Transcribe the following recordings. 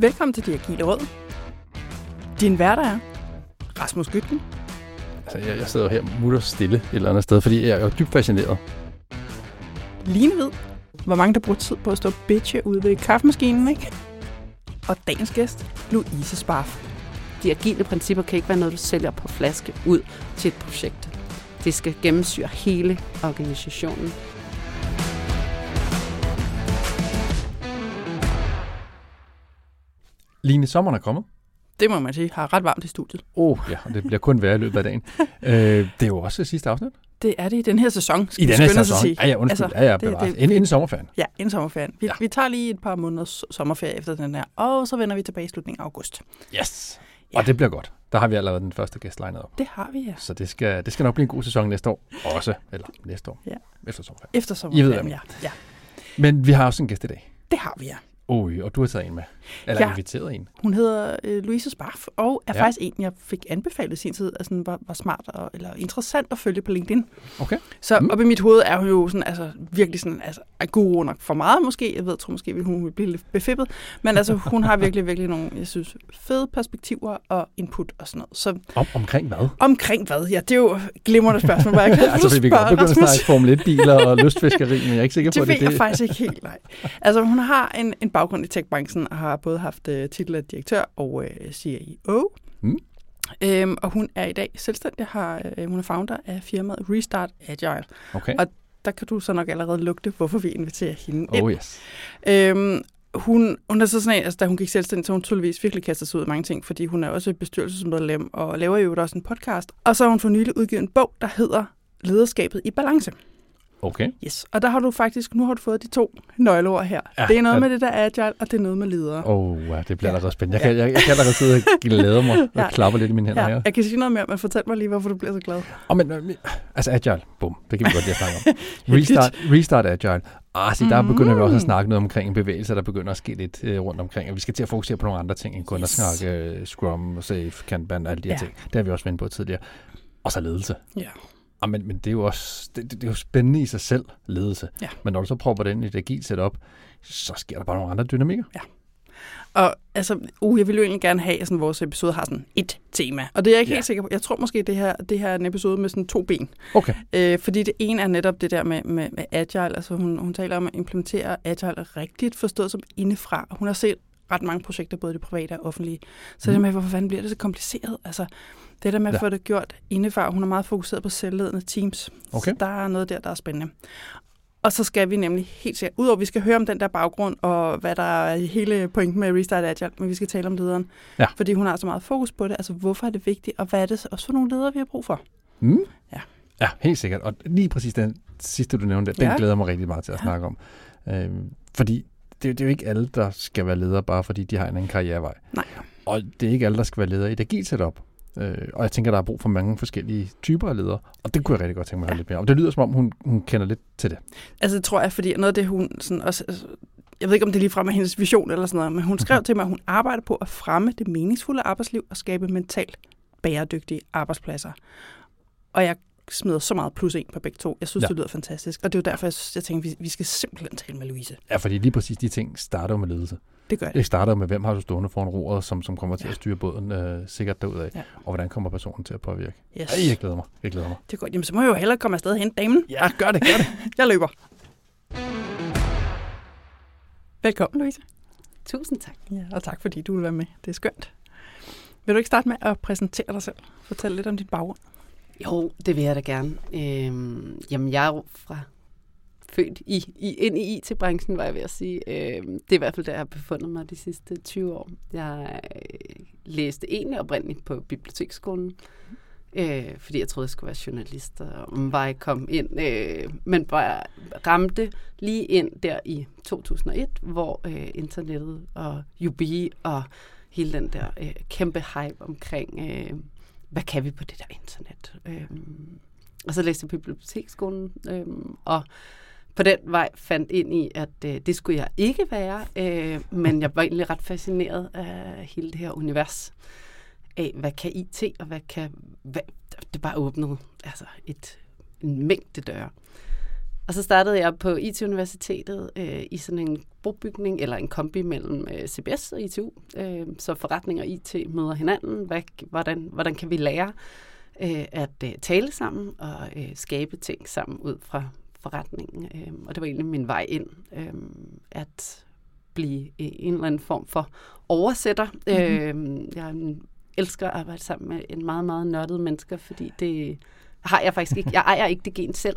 Velkommen til De Agile Råd. Din værter er Rasmus Gytten, Altså, jeg, jeg sidder her mutter stille et eller andet sted, fordi jeg er jo dybt fascineret. Line Hvid, hvor mange der bruger tid på at stå bitche ude ved kaffemaskinen, ikke? Og dagens gæst, Louise Sparf. De agile principper kan ikke være noget, du sælger på flaske ud til et projekt. Det skal gennemsyre hele organisationen. Line, sommeren er kommet. Det må man sige, har ret varmt i studiet. Åh, oh, ja, og det bliver kun værre i løbet af dagen. øh, det er jo også sidste afsnit. Det er det i den her sæson, skal I denne skynde os at sæson. sige. Ja, ja, undskyld. Altså, ja, ja, det- det- Inden, inden sommerferien. Ja, inden sommerferien. Vi, ja. Vi tager lige et par måneders sommerferie efter den her, og så vender vi tilbage i slutningen af august. Yes. Ja. Og det bliver godt. Der har vi allerede den første gæst legnet op. Det har vi, ja. Så det skal, det skal nok blive en god sæson næste år. Også. Eller næste år. Ja. Efter sommerferien. Efter I ved, sommerferien, ja. ja. Men vi har også en gæst i dag. Det har vi, ja. Oj, og du har taget en med. Eller Ja. inviteret en. Hun hedder øh, Louise Sparf, og er ja. Faktisk en, jeg fik anbefalet i sin tid, altså sådan, var, var smart og, eller interessant at følge på LinkedIn. Okay. Så. Mm. op i mit hoved er hun jo sådan, altså, virkelig sådan, altså, er guru nok for meget måske. Jeg ved, tror måske, vil hun vil blive lidt befippet. Men altså, hun har virkelig, virkelig nogle, jeg synes, fede perspektiver og input og sådan noget. Så Om, omkring hvad? omkring hvad? Ja, det er jo et glimrende spørgsmål, hvor jeg kan altså, vi kan godt begynde at snakke Formel 1-biler og lystfiskeri, men jeg er ikke sikker på, Det at ved det jeg er det. faktisk ikke helt, nej. Altså, hun har en, en baggrund i tech-branchen og har både haft uh, titel af direktør og uh, CEO. Mm. Øhm, og hun er i dag selvstændig, har, uh, hun er founder af firmaet Restart Agile. Okay. Og Der kan du så nok allerede lugte, hvorfor vi inviterer hende ind. Oh yes. Øhm, hun, hun er så sådan en, altså da hun gik selvstændig, så hun tydeligvis virkelig kastet sig ud i mange ting, fordi hun er også bestyrelsesmedlem og laver jo også en podcast. Og så har hun for nylig udgivet en bog, der hedder Lederskabet i balance. Okay. Yes. Og der har du faktisk, nu har du fået de to nøgleord her. Ja, Ja, det er noget ja. med det der agile, og det er noget med ledere. Åh, oh, ja, det bliver Ja. allerede spændende. Jeg kan, jeg, jeg kan allerede sidde og glæde mig og Ja. klapper lidt i mine hænder Ja, her. jeg kan sige noget mere, men fortæl mig lige, hvorfor du bliver så glad. Oh, men, altså agile, bum, det kan vi godt lide at snakke om. Restart, restart agile. Ah, se, der Mm. begynder vi også at snakke noget omkring en bevægelse, der begynder at ske lidt øh, rundt omkring, og vi skal til at fokusere på nogle andre ting, end kun Yes. at snakke øh, Scrum, Safe, Kanban og alle de her Ja. ting. Det har vi også vendt på tidligere. Og så ledelse. Ja. Ah, men, men det er jo også det, det, det er jo spændende i sig selv, ledelse. Ja. Men når du så propper den i et agilt setup, så sker der bare nogle andre dynamikker. Og altså, uh, jeg ville jo egentlig gerne have, at sådan, vores episode har sådan et tema. Og det er jeg ikke Ja. helt sikker på. Jeg tror måske, det her, det her er en episode med sådan to ben. Okay. Øh, fordi det ene er netop det der med, med, med agile. Altså hun, hun taler om at implementere agile rigtigt forstået som indefra. Hun har set ret mange projekter, både det private og offentlige. Så mm. det med, hvorfor fanden bliver det så kompliceret? Altså, det der med at Ja. få det gjort indefra. Hun er meget fokuseret på selvledende teams. Okay. Så der er noget der, der er spændende. Og så skal vi nemlig helt sikkert, udover at vi skal høre om den der baggrund, og hvad der er hele pointen med Restart Agile, men vi skal tale om lederen. Ja. Fordi hun har så meget fokus på det. Altså, hvorfor er det vigtigt, og hvad er det også for nogle ledere, vi har brug for? Mm. Ja. Ja, helt sikkert. Og lige præcis den sidste, du nævnte, den Ja. glæder mig rigtig meget til at Ja. snakke om. Øhm, fordi det, det er jo ikke alle, der skal være ledere, bare fordi de har en anden karrierevej. Nej. Og det er ikke alle, der skal være ledere i et agilt setup. Øh, og jeg tænker, der er brug for mange forskellige typer af ledere. Og det kunne jeg rigtig godt tænke mig at høre Ja. lidt mere om. Det lyder som om, hun, hun kender lidt til det. Altså, det tror jeg, fordi noget af det, hun sådan også... Altså, jeg ved ikke, om det er lige frem af hendes vision eller sådan noget, men hun skrev Mhm. til mig, at hun arbejder på at fremme det meningsfulde arbejdsliv og skabe mentalt bæredygtige arbejdspladser. Og jeg smider så meget plus en på begge to. Jeg synes, ja. Det lyder fantastisk. Og det er jo derfor, jeg, synes, jeg tænker, vi, vi skal simpelthen tale med Louise. Ja, fordi lige præcis de ting starter med ledelse. Det gør det. Det starter med, hvem har du stående foran roret, som, som kommer til Ja. at styre båden øh, sikkert derudad. Ja. Og hvordan kommer personen til at påvirke. Yes. Ej, jeg glæder mig. Jeg glæder mig. Det er godt. Jamen, så må jeg jo hellere komme afsted og hente damen. Ja, gør det, gør det. Jeg løber. Velkommen, Louise. Tusind tak. Ja, og tak fordi du vil være med. Det er skønt. Vil du ikke starte med at præsentere dig selv? Fortæl lidt om dit baggrund. Jo, det vil jeg da gerne. Øhm, jamen, jeg er jo fra født i, i, ind i IT-branchen, var jeg ved at sige. Øhm, det er i hvert fald der, jeg har befundet mig de sidste 20 år. Jeg øh, læste egentlig oprindeligt på biblioteksskolen, øh, fordi jeg troede, jeg skulle være journalist, og var ikke kom ind. Øh, men bare ramte lige ind der i 2001, hvor øh, internettet og UB og hele den der øh, kæmpe hype omkring, øh, hvad kan vi på det der internet? Øhm, og så læste jeg på biblioteksskolen, øhm, og på den vej fandt ind i, at øh, det skulle jeg ikke være, øh, men jeg var egentlig ret fascineret af hele det her univers af, hvad kan IT, og hvad kan... Hvad, det bare åbnede altså et, en mængde døre. Og så startede jeg på IT-universitetet øh, i sådan en brobygning, eller en kombi mellem øh, CBS og ITU. Øh, så forretning og IT møder hinanden. Hvad, hvordan, hvordan kan vi lære øh, at øh, tale sammen og øh, skabe ting sammen ud fra forretningen? Øh, og det var egentlig min vej ind, øh, at blive en eller anden form for oversætter. Mm-hmm. Øh, jeg elsker at arbejde sammen med en meget, meget nørdet mennesker, fordi det har jeg faktisk ikke. Jeg ejer ikke det gen selv.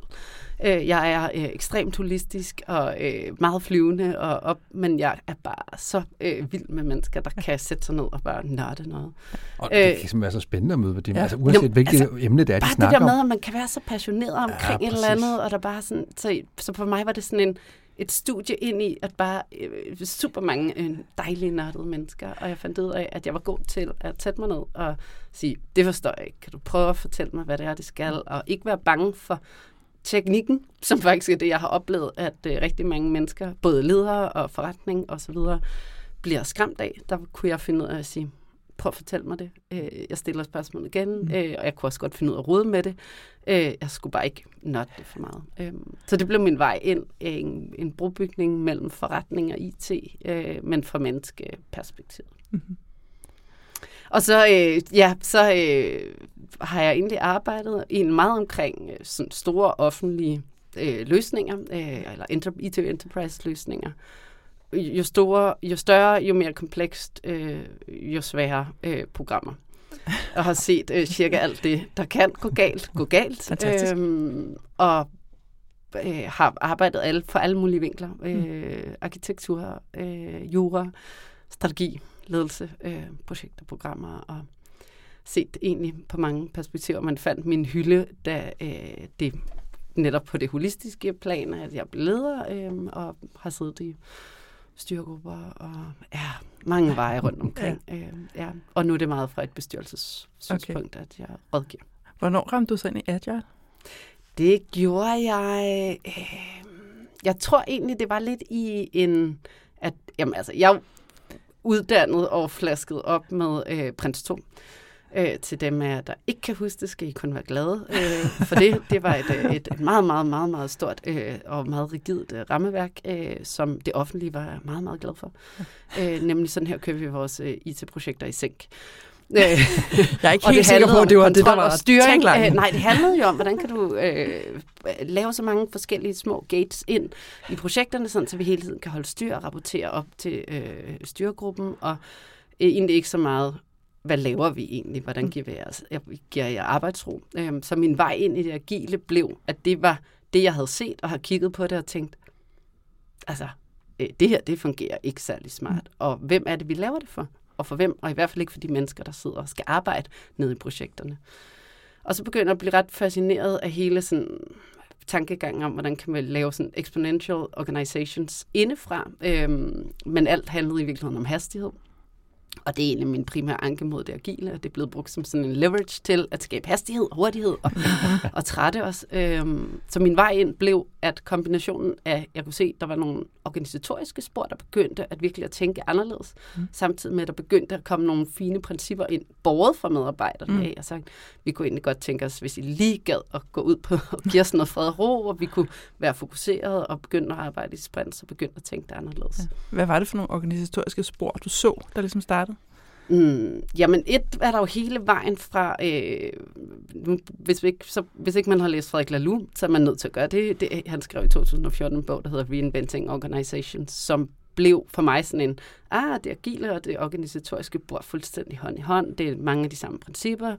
Øh, jeg er øh, ekstremt holistisk og øh, meget flyvende, og, og, men jeg er bare så øh, vild med mennesker, der kan sætte sig ned og bare nørde noget. Og det kan simpelthen være så spændende at møde med dem, ja. altså, uanset Jamen, hvilket altså, emne det er, de bare snakker det der med, at man kan være så passioneret omkring ja, et eller andet, og der bare sådan, så, så for mig var det sådan en, et studie ind i, at bare øh, super mange øh, dejlige, nørdede mennesker, og jeg fandt ud af, at jeg var god til at sætte mig ned og sige, det forstår jeg ikke, kan du prøve at fortælle mig, hvad det er, det skal, og ikke være bange for teknikken, som faktisk er det, jeg har oplevet, at øh, rigtig mange mennesker, både ledere og forretning osv., bliver skræmt af. Der kunne jeg finde ud af at sige, prøv at fortælle mig det. Øh, jeg stiller spørgsmål igen, mm. øh, og jeg kunne også godt finde ud af at rode med det. Øh, jeg skulle bare ikke nørde det for meget. Øh, så det blev min vej ind en, en brobygning mellem forretning og IT, øh, men fra menneskeperspektiv. Mm-hmm. Og så, øh, ja, så øh, har jeg egentlig arbejdet en meget omkring øh, sådan store offentlige øh, løsninger, øh, eller inter- IT Enterprise løsninger, jo, store, jo større, jo mere komplekst, øh, jo sværere øh, programmer. Jeg har set øh, cirka alt det, der kan gå galt, gå galt. Fantastisk. Øhm, og øh, har arbejdet alle, for alle mulige vinkler. Øh, mm. Arkitektur, øh, jura, strategi, ledelse, øh, projekter, programmer og set egentlig på mange perspektiver. Man fandt min hylde, da øh, det netop på det holistiske plan, at jeg blev leder øh, og har siddet i styregrupper og ja, mange veje rundt omkring. ja. Øh, ja. Og nu er det meget fra et bestyrelsessynspunkt, okay. at jeg rådgiver. Hvornår ramte du så ind i Agile? Det gjorde jeg... Øh, jeg tror egentlig, det var lidt i en... At, jamen, altså, jeg uddannet og flasket op med øh, Prins 2. Øh, til dem af der ikke kan huske det, skal I kun være glade øh, for det. Det var et, øh, et, et meget, meget, meget, meget stort øh, og meget rigidt øh, rammeværk, øh, som det offentlige var meget, meget glad for. Øh, nemlig sådan her kører vi vores øh, IT-projekter i sænk. Jeg er ikke helt sikker på, at det var det, der var styring. Øh, nej, det handlede jo om, hvordan kan du øh, lave så mange forskellige små gates ind i projekterne, sådan, så vi hele tiden kan holde styr og rapportere op til øh, styregruppen, og øh, egentlig ikke så meget hvad laver vi egentlig? Hvordan giver, vi jeres, giver jeg arbejdsro? Øhm, så min vej ind i det agile blev, at det var det, jeg havde set og har kigget på det og tænkt, altså, øh, det her, det fungerer ikke særlig smart. Mm. Og hvem er det, vi laver det for? Og for hvem? Og i hvert fald ikke for de mennesker, der sidder og skal arbejde nede i projekterne. Og så begynder jeg at blive ret fascineret af hele sådan tankegangen om, hvordan kan man lave sådan exponential organizations indefra. Øhm, men alt handlede i virkeligheden om hastighed. Og det er egentlig min primære anke mod det agile, at det er blevet brugt som sådan en leverage til at skabe hastighed og hurtighed og, og trætte os. Øhm, så min vej ind blev, at kombinationen af, jeg kunne se, der var nogle organisatoriske spor, der begyndte at virkelig at tænke anderledes, mm. samtidig med, at der begyndte at komme nogle fine principper ind, borget fra medarbejderne mm. af, og sagt, vi kunne egentlig godt tænke os, hvis I lige gad at gå ud på og give os noget fred og ro, og vi kunne være fokuseret og begynde at arbejde i sprint, så begyndte at tænke det anderledes. Ja. Hvad var det for nogle organisatoriske spor, du så, der ligesom startede? Mm, jamen et er der jo hele vejen fra, øh, hvis, ikke, så, hvis ikke man har læst Frederik Laloux, så er man nødt til at gøre det. det han skrev i 2014 en bog, der hedder Reinventing Organizations, som blev for mig sådan en, ah, det agile og det organisatoriske bor fuldstændig hånd i hånd. Det er mange af de samme principper.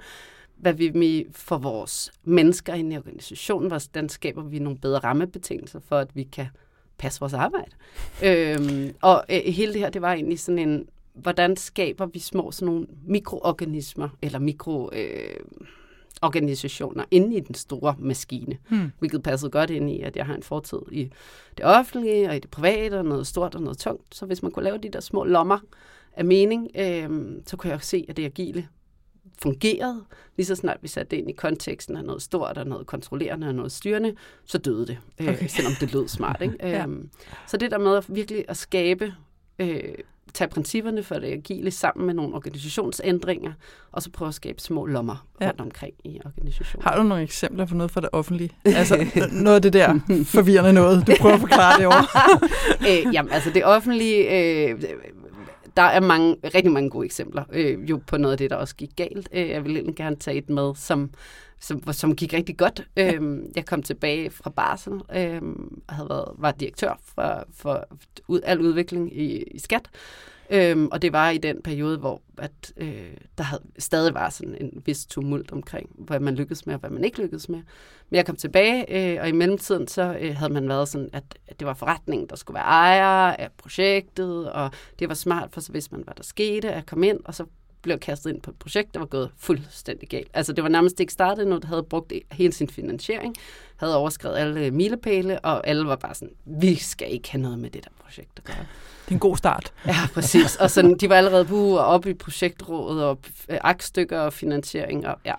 Hvad vi for vores mennesker i organisationen, hvordan skaber vi nogle bedre rammebetingelser for, at vi kan passe vores arbejde. øhm, og øh, hele det her, det var egentlig sådan en hvordan skaber vi små sådan nogle mikroorganismer, eller mikroorganisationer øh, inde i den store maskine. Hmm. Hvilket passede godt ind i, at jeg har en fortid i det offentlige og i det private, og noget stort og noget tungt. Så hvis man kunne lave de der små lommer af mening, øh, så kunne jeg se, at det agile fungerede. Lige så snart vi satte det ind i konteksten af noget stort og noget kontrollerende og noget styrende, så døde det, øh, okay. selvom det lød smart. Ikke? ja. øhm, så det der med at virkelig at skabe øh, tage principperne for det agile sammen med nogle organisationsændringer, og så prøve at skabe små lommer Ja. rundt omkring i organisationen. Har du nogle eksempler på noget fra det offentlige? Altså noget af det der forvirrende noget, du prøver at forklare det over. øh, jamen, altså det offentlige, øh, der er mange, rigtig mange gode eksempler øh, jo på noget af det, der også gik galt. Øh, jeg vil egentlig gerne tage et med, som, som, som gik rigtig godt. Øhm, jeg kom tilbage fra barsel øhm, og havde været, var direktør for, for ud, al udvikling i, i skat. Øhm, og det var i den periode, hvor at, øh, der havde, stadig var sådan en vis tumult omkring, hvad man lykkedes med og hvad man ikke lykkedes med. Men jeg kom tilbage, øh, og i mellemtiden så øh, havde man været sådan, at, at det var forretningen, der skulle være ejer af projektet, og det var smart, for så vidste man, hvad der skete, at komme ind, og så blev kastet ind på et projekt, der var gået fuldstændig galt. Altså det var nærmest ikke startet, når det havde brugt hele sin finansiering, havde overskrevet alle milepæle, og alle var bare sådan, vi skal ikke have noget med det der projekt at gøre. Det er en god start. Ja, præcis. Og sådan, de var allerede på og oppe i projektrådet og øh, aktstykker og finansiering. Og, ja.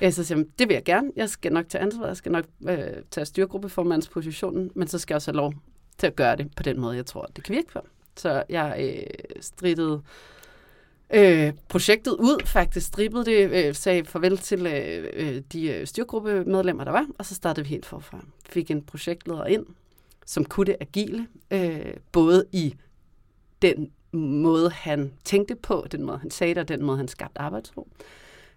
Jeg så siger, jeg, det vil jeg gerne. Jeg skal nok tage ansvar. Jeg skal nok øh, tage styregruppeformandspositionen, men så skal jeg også have lov til at gøre det på den måde, jeg tror, det kan virke på. Så jeg øh, strittede øh, projektet ud, faktisk strippede det, øh, sagde farvel til øh, øh, de øh, styrgruppemedlemmer, der var, og så startede vi helt forfra. Fik en projektleder ind, som kunne det agile, øh, både i den måde, han tænkte på, den måde, han sagde det, og den måde, han skabte arbejdsro.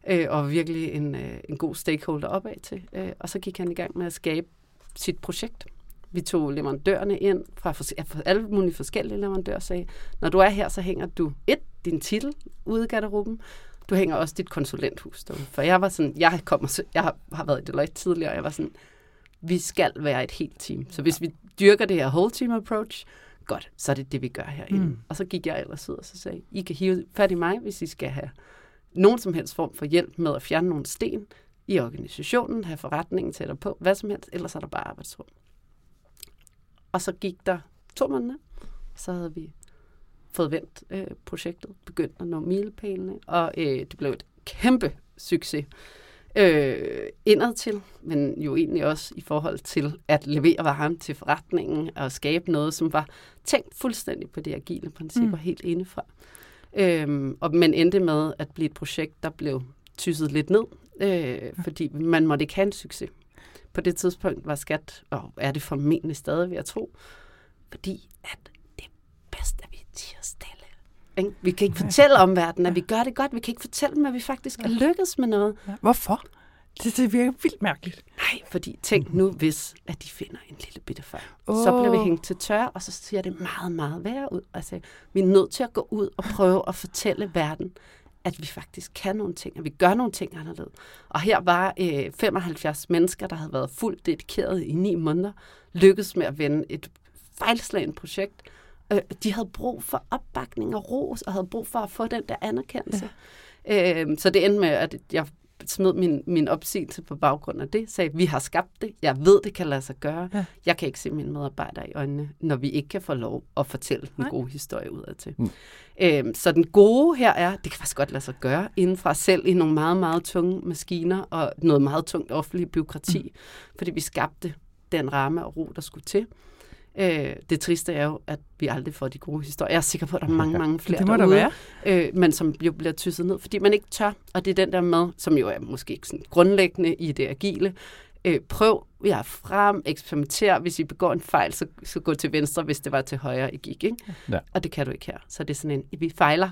Øh, og virkelig en, øh, en god stakeholder opad til. Øh, og så gik han i gang med at skabe sit projekt. Vi tog leverandørerne ind fra, alle mulige forskellige leverandører sagde, når du er her, så hænger du et, din titel ude i garderoben, du hænger også dit konsulenthus derude. For jeg var sådan, jeg, kommer, jeg har, været i Deloitte tidligere, og jeg var sådan, vi skal være et helt team. Så hvis vi dyrker det her whole team approach, godt, så er det det, vi gør herinde. Mm. Og så gik jeg ellers ud og så sagde, I kan hive fat i mig, hvis I skal have nogen som helst form for hjælp med at fjerne nogle sten i organisationen, have forretningen tættere på, hvad som helst, ellers er der bare arbejdsrum. Og så gik der to måneder, så havde vi fået vendt øh, projektet, begyndt at nå milepælene, og øh, det blev et kæmpe succes øh, indad til, men jo egentlig også i forhold til at levere varen til forretningen og skabe noget, som var tænkt fuldstændig på de agile principper mm. helt indefra. Øhm, og, men endte med at blive et projekt, der blev tysset lidt ned, øh, fordi man måtte ikke have en succes. På det tidspunkt var skat, og er det formentlig stadig, vil jeg tro, fordi at det er bedst, at vi tiger stille. Ikke? Vi kan ikke fortælle omverdenen, at vi gør det godt. Vi kan ikke fortælle dem, at vi faktisk er lykkedes med noget. Hvorfor? Det, det virker vildt mærkeligt. Nej, fordi tænk nu, hvis at de finder en lille bitte fejl. Oh. Så bliver vi hængt til tør, og så ser det meget, meget værre ud. Altså, vi er nødt til at gå ud og prøve at fortælle verden, at vi faktisk kan nogle ting, at vi gør nogle ting anderledes. Og her var øh, 75 mennesker, der havde været fuldt dedikeret i ni måneder, lykkedes med at vende et fejlslagende projekt. Øh, de havde brug for opbakning og ros, og havde brug for at få den der anerkendelse. Ja. Øh, så det endte med, at jeg smed min, min opsigelse på baggrund af det, sagde, vi har skabt det, jeg ved, det kan lade sig gøre. Ja. Jeg kan ikke se mine medarbejdere i øjnene, når vi ikke kan få lov at fortælle den Nej. gode historie udad til. Mm. Øhm, så den gode her er, det kan faktisk godt lade sig gøre, indenfra selv i nogle meget, meget tunge maskiner og noget meget tungt offentligt byråkrati, mm. fordi vi skabte den ramme og ro, der skulle til. Øh, det triste er jo, at vi aldrig får de gode historier. Jeg er sikker på, at der er mange, mange flere det må der derude, være. øh, men som jo bliver tysset ned, fordi man ikke tør. Og det er den der med, som jo er måske ikke sådan grundlæggende i det agile. Øh, prøv jer frem, eksperimenter. Hvis I begår en fejl, så, så gå til venstre, hvis det var til højre, I gik. Ikke? Ja. Og det kan du ikke her. Så det er sådan en, vi fejler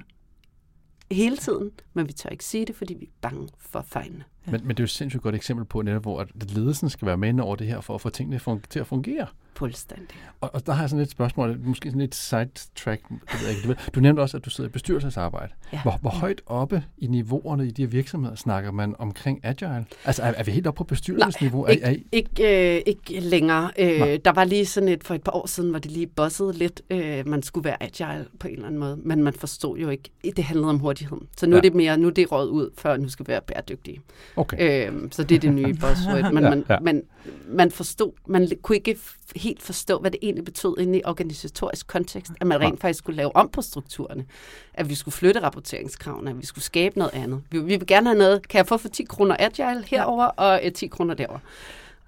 hele tiden, men vi tør ikke sige det, fordi vi er bange for fejlene. Men, men det er jo et sindssygt godt eksempel på, netop, hvor at ledelsen skal være med ind over det her, for at få tingene fun- til at fungere. Fuldstændig. Og, og der har jeg sådan et spørgsmål, måske sådan et sidetrack. Ved jeg ikke. Du, nævnte også, at du sidder i bestyrelsesarbejde. Ja. Hvor, hvor højt oppe i niveauerne i de her virksomheder snakker man omkring agile? Altså er, er vi helt oppe på bestyrelsesniveau? Ikke, er, er, ikke, øh, ikke længere. Øh, Nej. der var lige sådan et, for et par år siden, hvor det lige bossede lidt. Øh, man skulle være agile på en eller anden måde, men man forstod jo ikke, det handlede om hurtigheden. Så nu Ja. er det mere, nu er det råd ud, før nu skal være bæredygtige. okay. Øh, så det er det nye buzzword. Men Ja, man, ja. man, man forstod, man kunne ikke helt forstå, hvad det egentlig betød inde i organisatorisk kontekst, at man rent faktisk skulle lave om på strukturerne. At vi skulle flytte rapporteringskravene, at vi skulle skabe noget andet. Vi, vi vil gerne have noget, kan jeg få for 10 kroner agile herover og øh, 10 kroner derover.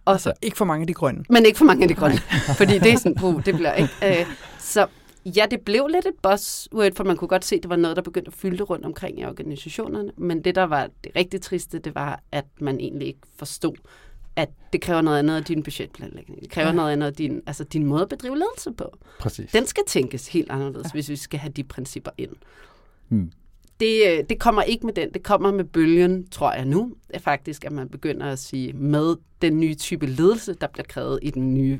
Og Altså, ikke for mange af de grønne. men ikke for mange af de grønne, fordi det er sådan, puh, det bliver ikke. Øh, så Ja, det blev lidt et buzzword, for man kunne godt se, at det var noget, der begyndte at fylde rundt omkring i organisationerne. Men det, der var det rigtig triste, det var, at man egentlig ikke forstod, at det kræver noget andet af din budgetplanlægning. Det kræver ja. noget andet af din, altså din måde at bedrive ledelse på. Præcis. Den skal tænkes helt anderledes, ja. hvis vi skal have de principper ind. Hmm. Det, øh, det kommer ikke med den. Det kommer med bølgen, tror jeg nu, er faktisk, at man begynder at sige, med den nye type ledelse, der bliver krævet i den nye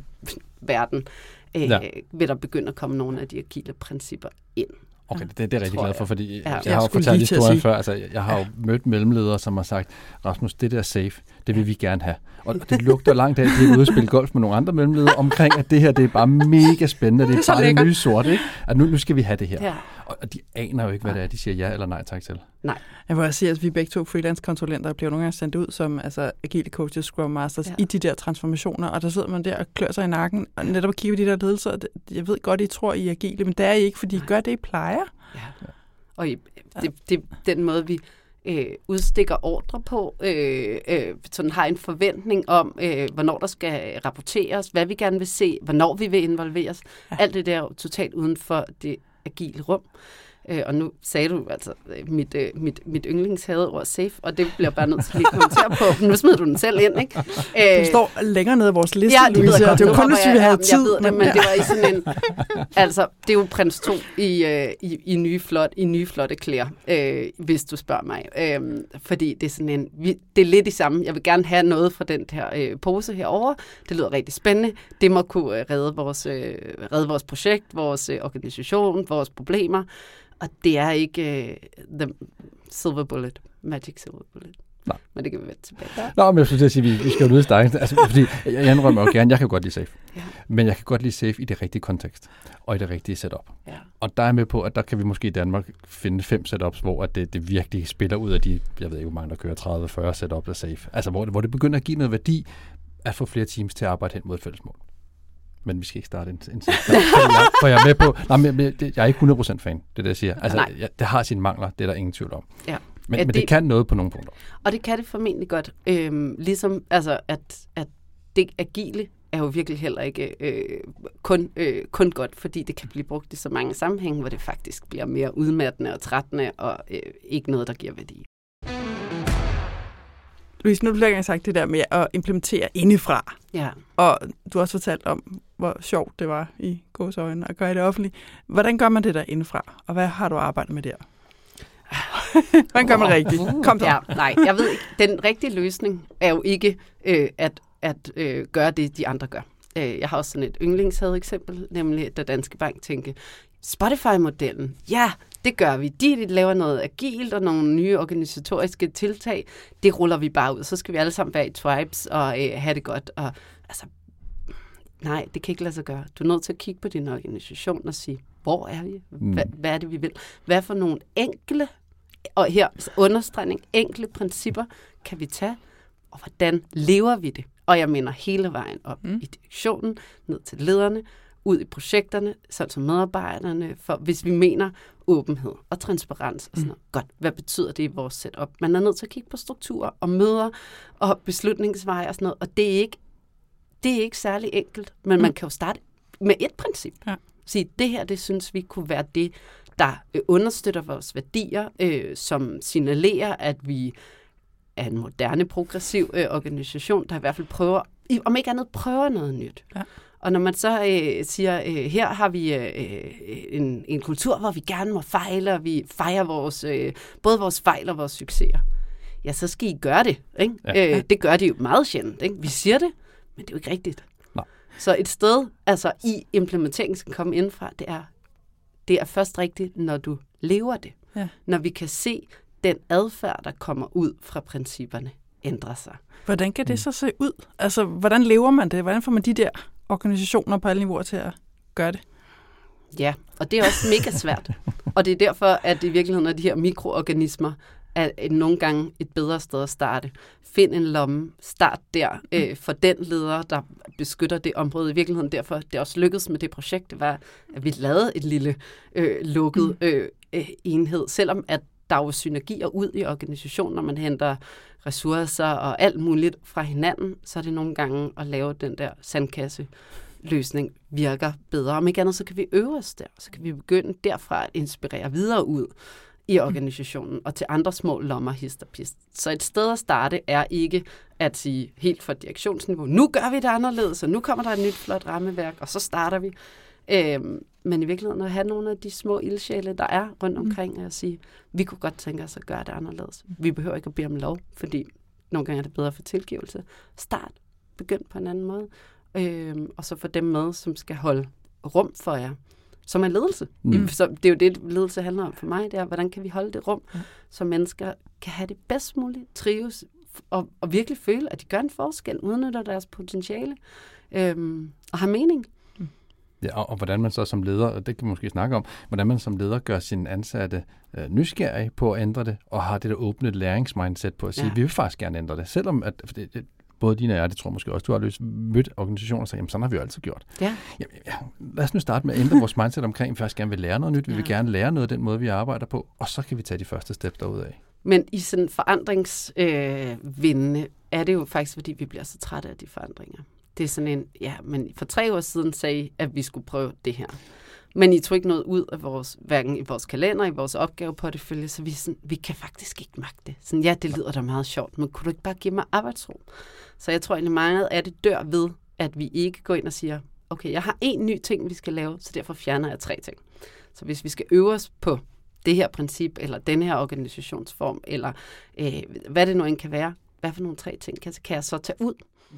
verden, øh, ja. vil der begynde at komme nogle af de agile principper ind. Okay, det, det er jeg rigtig glad for, fordi ja. jeg, jeg har jo fortalt historien før. Altså, jeg har jo mødt mellemledere, som har sagt, Rasmus, det der safe, det vil vi gerne have. Og det lugter langt af, at de er ude og spille golf med nogle andre mellemledere omkring, at det her det er bare mega spændende. Det er, Det er bare det lækkert. nye sorte, ikke? At nu, nu skal vi have det her. Ja. Og, de aner jo ikke, hvad det er, de siger ja eller nej tak til. Jeg vil også sige, at vi begge to freelance-konsulenter bliver nogle gange sendt ud som altså, agile coaches, scrum masters Ja. i de der transformationer, og der sidder man der og klør sig i nakken, og netop kigger på de der ledelser, det- jeg ved godt, I tror, I er agile, men det er I ikke, fordi I gør det, I plejer. Ja. Og i, det, det, den måde, vi øh, udstikker ordre på, øh, øh, sådan har en forventning om, øh, hvornår der skal rapporteres, hvad vi gerne vil se, hvornår vi vil involveres. Ja. Ja. Alt det der er jo totalt uden for det agile rum. Øh, og nu sagde du altså øh, mit, øh, mit, mit yndlingshadeord safe, og det bliver bare nødt til lige at kommentere på. Nu smider du den selv ind, ikke? Øh, Det står længere nede i vores liste, Ja, det Louise, det er jo Nu kun, hvis vi havde tid. Jeg ved det, men ja. det var i sådan en... Altså, det er jo prins 2 i, øh, i, i, nye, flot, i nye flotte klæder, øh, hvis du spørger mig. Øh, fordi det er sådan en... Vi, det er lidt i samme. Jeg vil gerne have noget fra den her øh, pose herover. Det lyder rigtig spændende. Det må kunne øh, redde, vores, øh, redde vores projekt, vores øh, organisation, vores problemer. Og det er ikke øh, the silver bullet, magic silver bullet. Nej. Men det kan vi vende tilbage. til. Nå, men jeg skulle til at sige, at vi, vi skal jo lyde stærkt. Altså, fordi jeg, indrømmer jo gerne, jeg kan godt lide safe. Ja. Men jeg kan godt lide safe i det rigtige kontekst og i det rigtige setup. Ja. Og der er med på, at der kan vi måske i Danmark finde fem setups, hvor at det, det virkelig spiller ud af de, jeg ved ikke, hvor mange der kører 30-40 setups af safe. Altså, hvor, det- hvor det begynder at give noget værdi at få flere teams til at arbejde hen mod et fælles mål. Men vi skal ikke starte en, en. For jeg, er med på, nej, men jeg, er ikke 100% fan, det er det, jeg siger. Altså, Nej. jeg, det har sine mangler, det er der ingen tvivl om. Ja. Men, Ja, men det, det- det kan noget på nogle punkter. Og det kan det formentlig godt. Øhm, ligesom altså, at, at det agile er jo virkelig heller ikke øh, kun, øh, kun godt, fordi det kan blive brugt i så mange sammenhænge, hvor det faktisk bliver mere udmattende og trættende, og øh, ikke noget, der giver værdi. Louise, nu har du flere gange sagt det der med at implementere indefra. Ja. Og du har også fortalt om, hvor sjovt det var i gåsøjne at gøre det offentligt. Hvordan gør man det der indefra? Og hvad har du arbejdet med der? Hvordan gør man rigtigt? Kom så. Ja, nej, jeg ved ikke. Den rigtige løsning er jo ikke øh, at, at øh, gøre det, de andre gør. Øh, jeg har også sådan et yndlingshade eksempel, nemlig da Danske Bank tænkte, Spotify-modellen, ja, det gør vi. De laver noget agilt og nogle nye organisatoriske tiltag. Det ruller vi bare ud. Så skal vi alle sammen være i tribes og øh, have det godt. Og, altså, nej, det kan ikke lade sig gøre. Du er nødt til at kigge på din organisation og sige, hvor er vi? Hvad, hvad er det, vi vil? Hvad for nogle enkle, og her understregning, enkle principper kan vi tage, og hvordan lever vi det? Og jeg mener hele vejen op mm. i direktionen, ned til lederne, ud i projekterne, sådan som medarbejderne, for hvis vi mener åbenhed og transparens og sådan noget. Godt, hvad betyder det i vores setup? Man er nødt til at kigge på strukturer og møder og beslutningsveje og sådan noget, og det er ikke, det er ikke særlig enkelt, men man kan jo starte med et princip. Ja. Sige, det her, det synes vi kunne være det, der øh, understøtter vores værdier, øh, som signalerer, at vi er en moderne, progressiv øh, organisation, der i hvert fald prøver, om ikke andet prøver noget nyt. Ja. Og når man så øh, siger, øh, her har vi øh, en, en kultur, hvor vi gerne må fejle, og vi fejrer vores, øh, både vores fejl og vores succeser, ja, så skal I gøre det. Ikke? Ja. Øh, det gør de jo meget sjældent. Ikke? Vi siger det, men det er jo ikke rigtigt. Nej. Så et sted, altså i implementeringen skal komme indenfra, det er, det er først rigtigt, når du lever det. Ja. Når vi kan se den adfærd, der kommer ud fra principperne, ændre sig. Hvordan kan det så se ud? Altså, hvordan lever man det? Hvordan får man de der organisationer på alle niveauer til at gøre det? Ja, og det er også mega svært. og det er derfor, at i virkeligheden er de her mikroorganismer er nogle gange et bedre sted at starte. Find en lomme, start der øh, for den leder, der beskytter det område. I virkeligheden derfor, det også lykkedes med det projekt, det var, at vi lavede et lille øh, lukket øh, øh, enhed, selvom at der er jo synergier ud i organisationen, når man henter ressourcer og alt muligt fra hinanden, så er det nogle gange at lave den der sandkasse løsning virker bedre. Om ikke andet, så kan vi øve os der. Så kan vi begynde derfra at inspirere videre ud i organisationen og til andre små lommer hist og pist. Så et sted at starte er ikke at sige helt fra direktionsniveau, nu gør vi det anderledes, og nu kommer der et nyt flot rammeværk, og så starter vi. Øhm, men i virkeligheden at have nogle af de små ildsjæle, der er rundt omkring, mm. og sige, vi kunne godt tænke os at gøre det anderledes. Vi behøver ikke at bede om lov, fordi nogle gange er det bedre for tilgivelse. Start. Begynd på en anden måde. Øhm, og så få dem med, som skal holde rum for jer som er ledelse. Mm. Så det er jo det, ledelse handler om for mig, det er, hvordan kan vi holde det rum, mm. så mennesker kan have det bedst muligt, trives og, og virkelig føle, at de gør en forskel, udnytter deres potentiale øhm, og har mening. Mm. Ja, og, og hvordan man så som leder, og det kan vi måske snakke om, hvordan man som leder gør sine ansatte øh, nysgerrige på at ændre det, og har det der åbne læringsmindset på at sige, ja. vi vil faktisk gerne ændre det, selvom at, for det, det, både dine og jeg, det tror jeg måske også, du har løst, mødt organisationer og sagt, jamen sådan har vi jo altid gjort. Ja. Ja, ja. Lad os nu starte med at ændre vores mindset omkring, at vi faktisk gerne vil lære noget nyt, vi ja. vil gerne lære noget af den måde, vi arbejder på, og så kan vi tage de første step af. Men i sådan forandringsvindende øh, er det jo faktisk, fordi vi bliver så trætte af de forandringer. Det er sådan en, ja, men for tre år siden sagde at vi skulle prøve det her. Men I tog ikke noget ud af vores, hverken i vores kalender, i vores opgave på det følge, så vi, sådan, vi kan faktisk ikke magte det. Sådan, ja, det lyder da meget sjovt, men kunne du ikke bare give mig arbejdsro? Så jeg tror egentlig meget af det dør ved, at vi ikke går ind og siger, okay, jeg har en ny ting, vi skal lave, så derfor fjerner jeg tre ting. Så hvis vi skal øve os på det her princip, eller den her organisationsform, eller øh, hvad det nu end kan være, hvad for nogle tre ting kan, kan jeg så tage ud? Mm.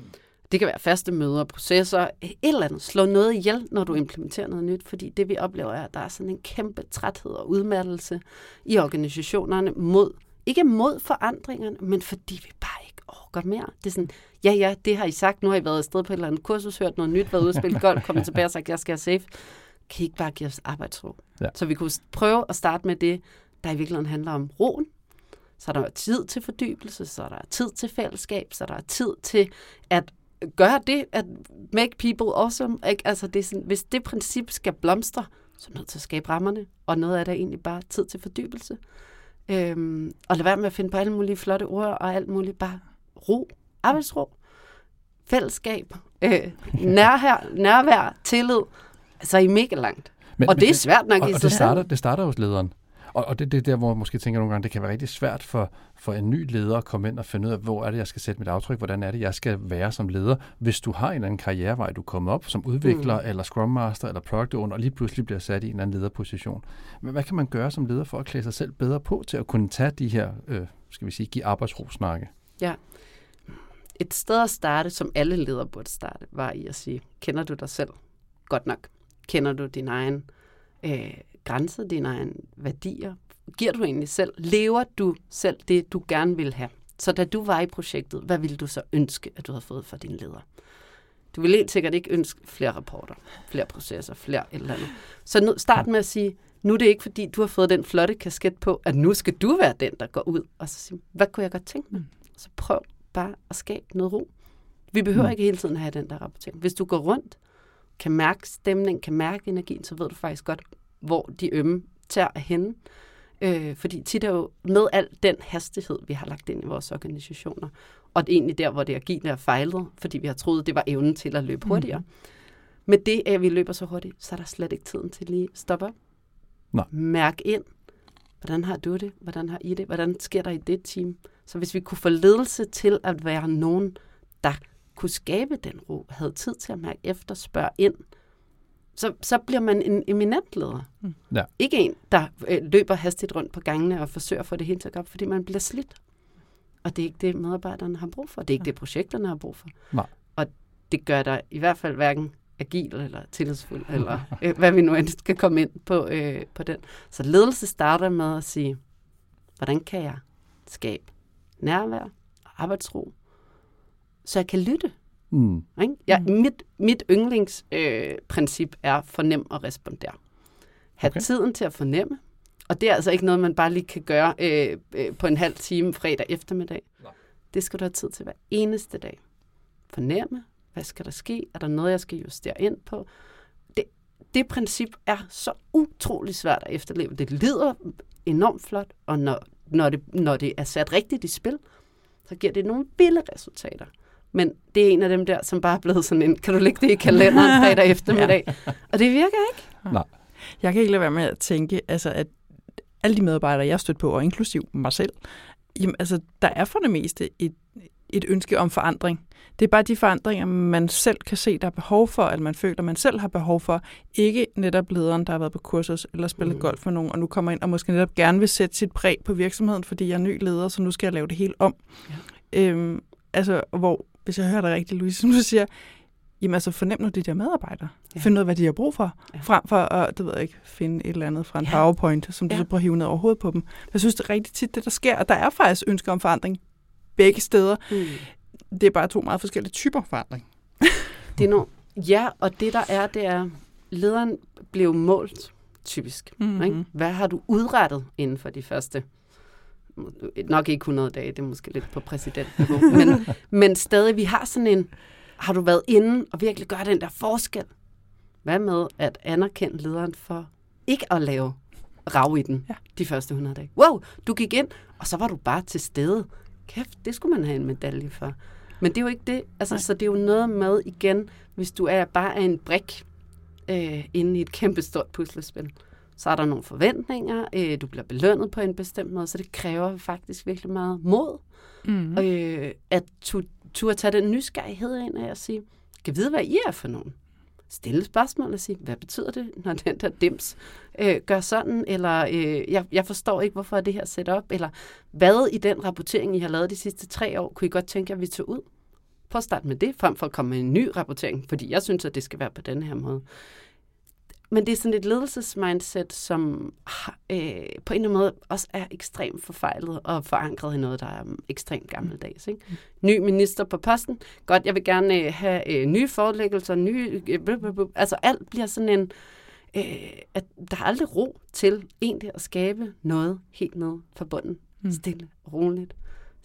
Det kan være faste møder, processer, et eller andet. Slå noget ihjel, når du implementerer noget nyt, fordi det vi oplever er, at der er sådan en kæmpe træthed og udmattelse i organisationerne mod, ikke mod forandringerne, men fordi vi bare ikke orker mere. Det er sådan, ja ja, det har I sagt, nu har I været afsted på et eller andet kursus, hørt noget nyt, været ude og spille golf, kommet tilbage og sagt, jeg skal have safe. Kan I ikke bare give os arbejdsro? Ja. Så vi kunne prøve at starte med det, der i virkeligheden handler om roen, så er der tid til fordybelse, så er der tid til fællesskab, så er der tid til at gør det, at make people awesome. Ikke? Altså, det er sådan, hvis det princip skal blomstre, så er nødt til at skabe rammerne, og noget af det er egentlig bare tid til fordybelse. Øhm, og lad være med at finde på alle mulige flotte ord, og alt muligt bare ro, arbejdsro, fællesskab, øh, nærvær, nærvær, tillid, så er I mega langt. Men, og det er svært nok og, i og det starter, det starter hos lederen. Og, og det, det er der, hvor jeg måske tænker nogle gange, det kan være rigtig svært for, for en ny leder at komme ind og finde ud af, hvor er det, jeg skal sætte mit aftryk, hvordan er det, jeg skal være som leder. Hvis du har en eller anden karrierevej, du kommer op som udvikler, mm. eller scrum master, eller product owner, og lige pludselig bliver sat i en eller anden lederposition. Men hvad kan man gøre som leder for at klæde sig selv bedre på til at kunne tage de her, øh, skal vi sige, give arbejdsro snakke? Ja. Et sted at starte, som alle ledere burde starte, var i at sige, kender du dig selv godt nok? Kender du din egen øh, grænser, dine egne værdier? Giver du egentlig selv? Lever du selv det, du gerne vil have? Så da du var i projektet, hvad ville du så ønske, at du havde fået fra din leder? Du vil helt sikkert ikke ønske flere rapporter, flere processer, flere et eller andet. Så nu, start med at sige, nu er det ikke fordi, du har fået den flotte kasket på, at nu skal du være den, der går ud. Og så sige, hvad kunne jeg godt tænke mig? Så prøv bare at skabe noget ro. Vi behøver mm. ikke hele tiden at have den der rapportering. Hvis du går rundt, kan mærke stemning, kan mærke energien, så ved du faktisk godt, hvor de ømme tager er henne. Øh, fordi tit er jo med al den hastighed, vi har lagt ind i vores organisationer, og det er egentlig der, hvor det agile er fejlet, fordi vi har troet, det var evnen til at løbe hurtigere. Mm. Med det, at vi løber så hurtigt, så er der slet ikke tiden til lige at stoppe op. Nej. Mærk ind. Hvordan har du det? Hvordan har I det? Hvordan sker der i det team? Så hvis vi kunne få ledelse til at være nogen, der kunne skabe den ro, havde tid til at mærke efter, spørge ind, så, så bliver man en eminent leder. Mm. Ja. Ikke en, der øh, løber hastigt rundt på gangene og forsøger at få det hele til at gå op, fordi man bliver slidt. Og det er ikke det, medarbejderne har brug for. Det er ikke ja. det, projekterne har brug for. Nej. Og det gør dig i hvert fald hverken agil eller tillidsfuld, eller øh, hvad vi nu end skal komme ind på, øh, på den. Så ledelse starter med at sige, hvordan kan jeg skabe nærvær og arbejdsro, så jeg kan lytte Mm. Ikke? Ja, mm. mit, mit yndlingsprincip øh, er fornem og respondere. Ha' okay. tiden til at fornemme, og det er altså ikke noget, man bare lige kan gøre øh, øh, på en halv time fredag eftermiddag. Nej. Det skal du have tid til hver eneste dag. Fornemme, hvad skal der ske? Er der noget, jeg skal justere ind på? Det, det princip er så utrolig svært at efterleve. Det lyder enormt flot, og når, når, det, når det er sat rigtigt i spil, så giver det nogle vilde resultater. Men det er en af dem der, som bare er blevet sådan en, kan du lægge det i kalenderen fredag eftermiddag? ja. Og det virker ikke. Nej. Jeg kan ikke lade være med at tænke, altså, at alle de medarbejdere, jeg har stødt på, og inklusiv mig selv, jamen, altså, der er for det meste et, et ønske om forandring. Det er bare de forandringer, man selv kan se, der er behov for, at man føler, man selv har behov for. Ikke netop lederen, der har været på kursus eller spillet mm. golf for nogen, og nu kommer ind og måske netop gerne vil sætte sit præg på virksomheden, fordi jeg er ny leder, så nu skal jeg lave det hele om. Ja. Øhm, altså, hvor, hvis jeg hører dig rigtigt, Louise, som du siger, jamen altså fornem nu de der medarbejdere. Ja. Find ud af, hvad de har brug for, ja. frem for at, det ved jeg ikke, finde et eller andet fra en ja. PowerPoint, som du ja. så prøver at hive ned over hovedet på dem. Jeg synes, det er rigtig tit det, der sker, og der er faktisk ønsker om forandring begge steder. Mm. Det er bare to meget forskellige typer forandring. det er no, ja, og det der er, det er, lederen blev målt typisk. Mm-hmm. Ikke? Hvad har du udrettet inden for de første nok ikke 100 dage, det er måske lidt på præsidentniveau, men, men stadig, vi har sådan en, har du været inde og virkelig gøre den der forskel? Hvad med at anerkende lederen for ikke at lave rav i den ja. de første 100 dage? Wow, du gik ind, og så var du bare til stede. Kæft, det skulle man have en medalje for. Men det er jo ikke det. Altså, så det er jo noget med igen, hvis du er bare en brik øh, inde i et kæmpestort puslespil. Så er der nogle forventninger, øh, du bliver belønnet på en bestemt måde, så det kræver faktisk virkelig meget mod. Mm. Øh, at tu, turde tage den nysgerrighed ind af at sige, kan vide, hvad I er for nogen? Stille spørgsmål og sige, hvad betyder det, når den der dims øh, gør sådan? Eller øh, jeg, jeg forstår ikke, hvorfor er det her sat op? Eller hvad i den rapportering, I har lavet de sidste tre år, kunne I godt tænke at vi tog ud? Prøv at starte med det, frem for at komme med en ny rapportering, fordi jeg synes, at det skal være på den her måde. Men det er sådan et ledelsesmindset, som øh, på en eller anden måde også er ekstremt forfejlet og forankret i noget, der er ekstremt gammeldags. Ikke? Mm. Ny minister på posten. Godt, jeg vil gerne øh, have øh, nye forelæggelser, nye... Øh, altså alt bliver sådan en... Øh, at der er aldrig ro til egentlig at skabe noget helt ned fra bunden. Mm. Stille og roligt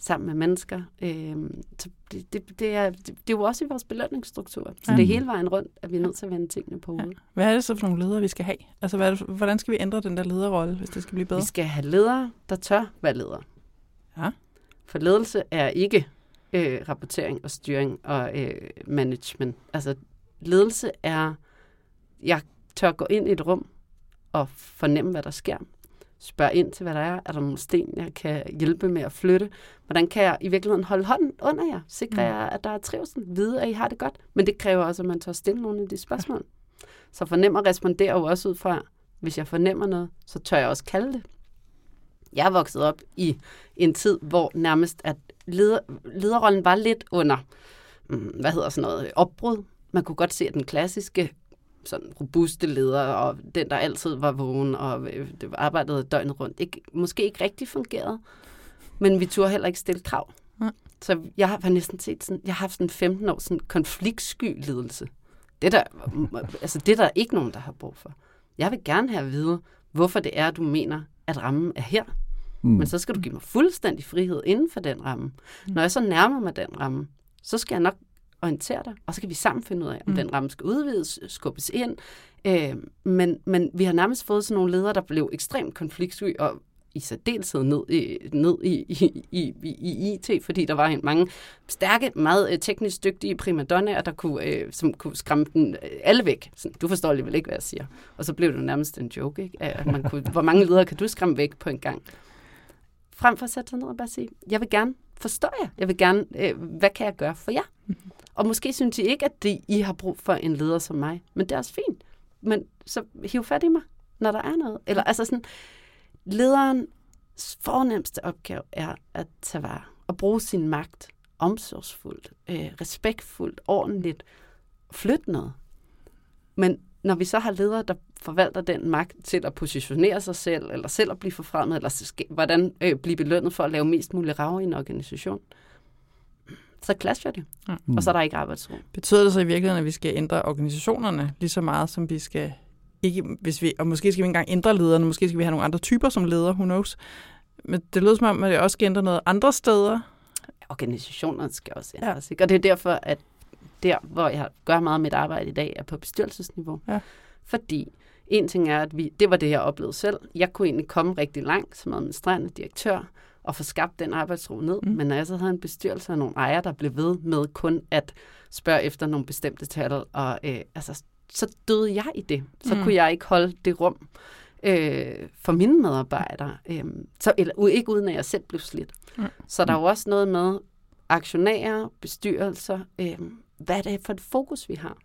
sammen med mennesker. Øh, så det, det, det, er, det, det er jo også i vores belønningsstruktur. Så ja. det er hele vejen rundt, at vi er nødt til at vende tingene på hovedet. Ja. Hvad er det så for nogle ledere, vi skal have? Altså, hvad det, hvordan skal vi ændre den der lederrolle, hvis det skal blive bedre? Vi skal have ledere, der tør være ledere. Ja. For ledelse er ikke øh, rapportering og styring og øh, management. Altså, ledelse er, jeg tør gå ind i et rum og fornemme, hvad der sker spørge ind til, hvad der er. Er der nogle sten, jeg kan hjælpe med at flytte? Hvordan kan jeg i virkeligheden holde hånden under jer? Sikre mm. jer, at der er trivsel? Vide, at I har det godt? Men det kræver også, at man tør stille nogle af de spørgsmål. Ja. Så fornem at respondere jo også ud fra, hvis jeg fornemmer noget, så tør jeg også kalde det. Jeg er vokset op i en tid, hvor nærmest at leder, lederrollen var lidt under, mm, hvad hedder sådan noget, opbrud. Man kunne godt se, at den klassiske sådan robuste leder, og den, der altid var vågen og øh, det arbejdede døgnet rundt, ikke, måske ikke rigtig fungerede. Men vi turde heller ikke stille krav. Ja. Så jeg har næsten set sådan, jeg har haft sådan 15 år sådan konfliktsky ledelse. Det der, altså det der er ikke nogen, der har brug for. Jeg vil gerne have at vide, hvorfor det er, du mener, at rammen er her. Mm. Men så skal du give mig fuldstændig frihed inden for den ramme. Mm. Når jeg så nærmer mig den ramme, så skal jeg nok orientere dig, og så kan vi sammen finde ud af, om mm. den ramme skal udvides, skubbes ind. Øh, men, men vi har nærmest fået sådan nogle ledere, der blev ekstremt konfliktsky og i særdeleshed ned, i, ned i, i, i, i IT, fordi der var mange stærke, meget øh, teknisk dygtige primadonnaer, der kunne, øh, som kunne skræmme den øh, alle væk. Sådan, du forstår alligevel ikke, hvad jeg siger. Og så blev det nærmest en joke, ikke? At man kunne, hvor mange ledere kan du skræmme væk på en gang? Frem for at sætte sig ned og bare sige, jeg vil gerne forstå jer. Jeg vil gerne, øh, hvad kan jeg gøre for jer? Mm-hmm. Og måske synes I ikke, at det, I har brug for en leder som mig. Men det er også fint. Men så hiv fat i mig, når der er noget. Eller altså sådan, lederen fornemmeste opgave er at tage vare og bruge sin magt omsorgsfuldt, øh, respektfuldt, ordentligt, flytte noget. Men når vi så har ledere, der forvalter den magt til at positionere sig selv, eller selv at blive forfremmet, eller hvordan øh, blive belønnet for at lave mest muligt rav i en organisation, så clasher det. Ja. Og så er der ikke arbejdsro. Betyder det så i virkeligheden, at vi skal ændre organisationerne lige så meget, som vi skal ikke, hvis vi, og måske skal vi ikke engang ændre lederne, måske skal vi have nogle andre typer som ledere, who knows. Men det lyder som om, at det også skal ændre noget andre steder. Organisationerne skal også ændres. Ja. Ikke? Og det er derfor, at der, hvor jeg gør meget af mit arbejde i dag, er på bestyrelsesniveau. Ja. Fordi en ting er, at vi, det var det, jeg oplevede selv. Jeg kunne egentlig komme rigtig langt som administrerende direktør, at få skabt den arbejdsro ned. Mm. Men når jeg så havde en bestyrelse og nogle ejere, der blev ved med kun at spørge efter nogle bestemte tal, og øh, altså, så døde jeg i det. Så mm. kunne jeg ikke holde det rum øh, for mine medarbejdere. Øh, så, eller ikke uden at jeg selv blev slidt. Mm. Så der er jo også noget med aktionærer, bestyrelser, øh, hvad er det for et fokus, vi har?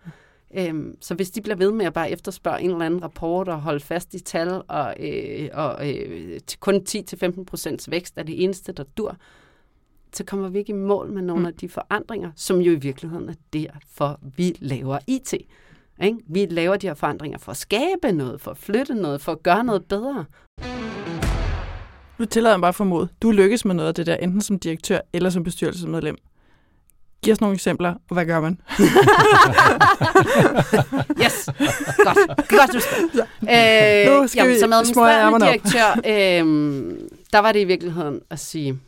Øhm, så hvis de bliver ved med at bare efterspørge en eller anden rapport og holde fast i tal, og, øh, og øh, kun 10-15 procents vækst er det eneste, der dur, så kommer vi ikke i mål med nogle mm. af de forandringer, som jo i virkeligheden er derfor, vi laver IT. Ikke? Vi laver de her forandringer for at skabe noget, for at flytte noget, for at gøre noget bedre. Nu tillader jeg bare formod, du lykkes med noget af det der, enten som direktør eller som bestyrelsesmedlem. Giv os nogle eksempler, og hvad gør man? yes, godt. Godt, du spørger. Øh, Nu skal jamen, som administrerende direktør, øh, der var det i virkeligheden at sige,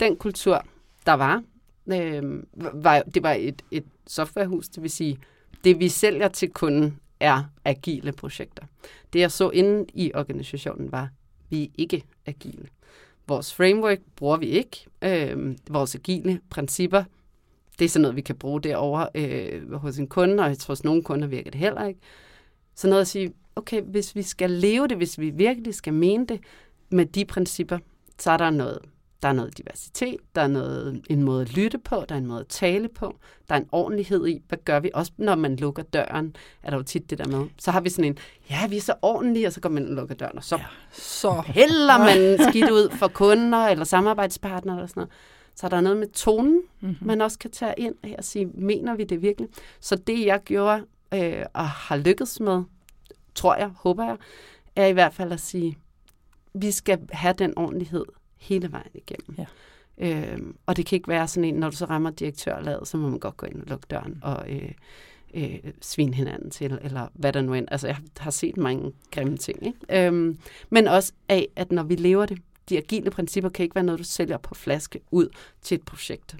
den kultur, der var, øh, var det var et, et softwarehus, det vil sige, det vi sælger til kunden er agile projekter. Det jeg så inde i organisationen var, vi er ikke agile. Vores framework bruger vi ikke. Øh, vores agile principper, det er sådan noget, vi kan bruge derovre øh, hos en kunde, og jeg tror, hos nogle kunder virker det heller ikke. Så noget at sige, okay, hvis vi skal leve det, hvis vi virkelig skal mene det med de principper, så er der noget. Der er noget diversitet, der er noget, en måde at lytte på, der er en måde at tale på, der er en ordentlighed i, hvad gør vi? Også når man lukker døren, er der jo tit det der med. Så har vi sådan en, ja, vi er så ordentlige, og så går man og lukker døren, og så ja. Så. hælder man skidt ud for kunder eller samarbejdspartnere eller sådan noget. Så der er noget med tonen, mm-hmm. man også kan tage ind her og sige, mener vi det virkelig? Så det, jeg gjorde øh, og har lykkedes med, tror jeg, håber jeg, er i hvert fald at sige, vi skal have den ordentlighed hele vejen igennem. Ja. Øhm, og det kan ikke være sådan en, når du så rammer direktørlaget, så må man godt gå ind og lukke døren og øh, øh, svine hinanden til, eller hvad der nu end. Altså, jeg har set mange grimme ting. Ikke? Øhm, men også af, at når vi lever det, de agile principper kan ikke være noget, du sælger på flaske ud til et projekt.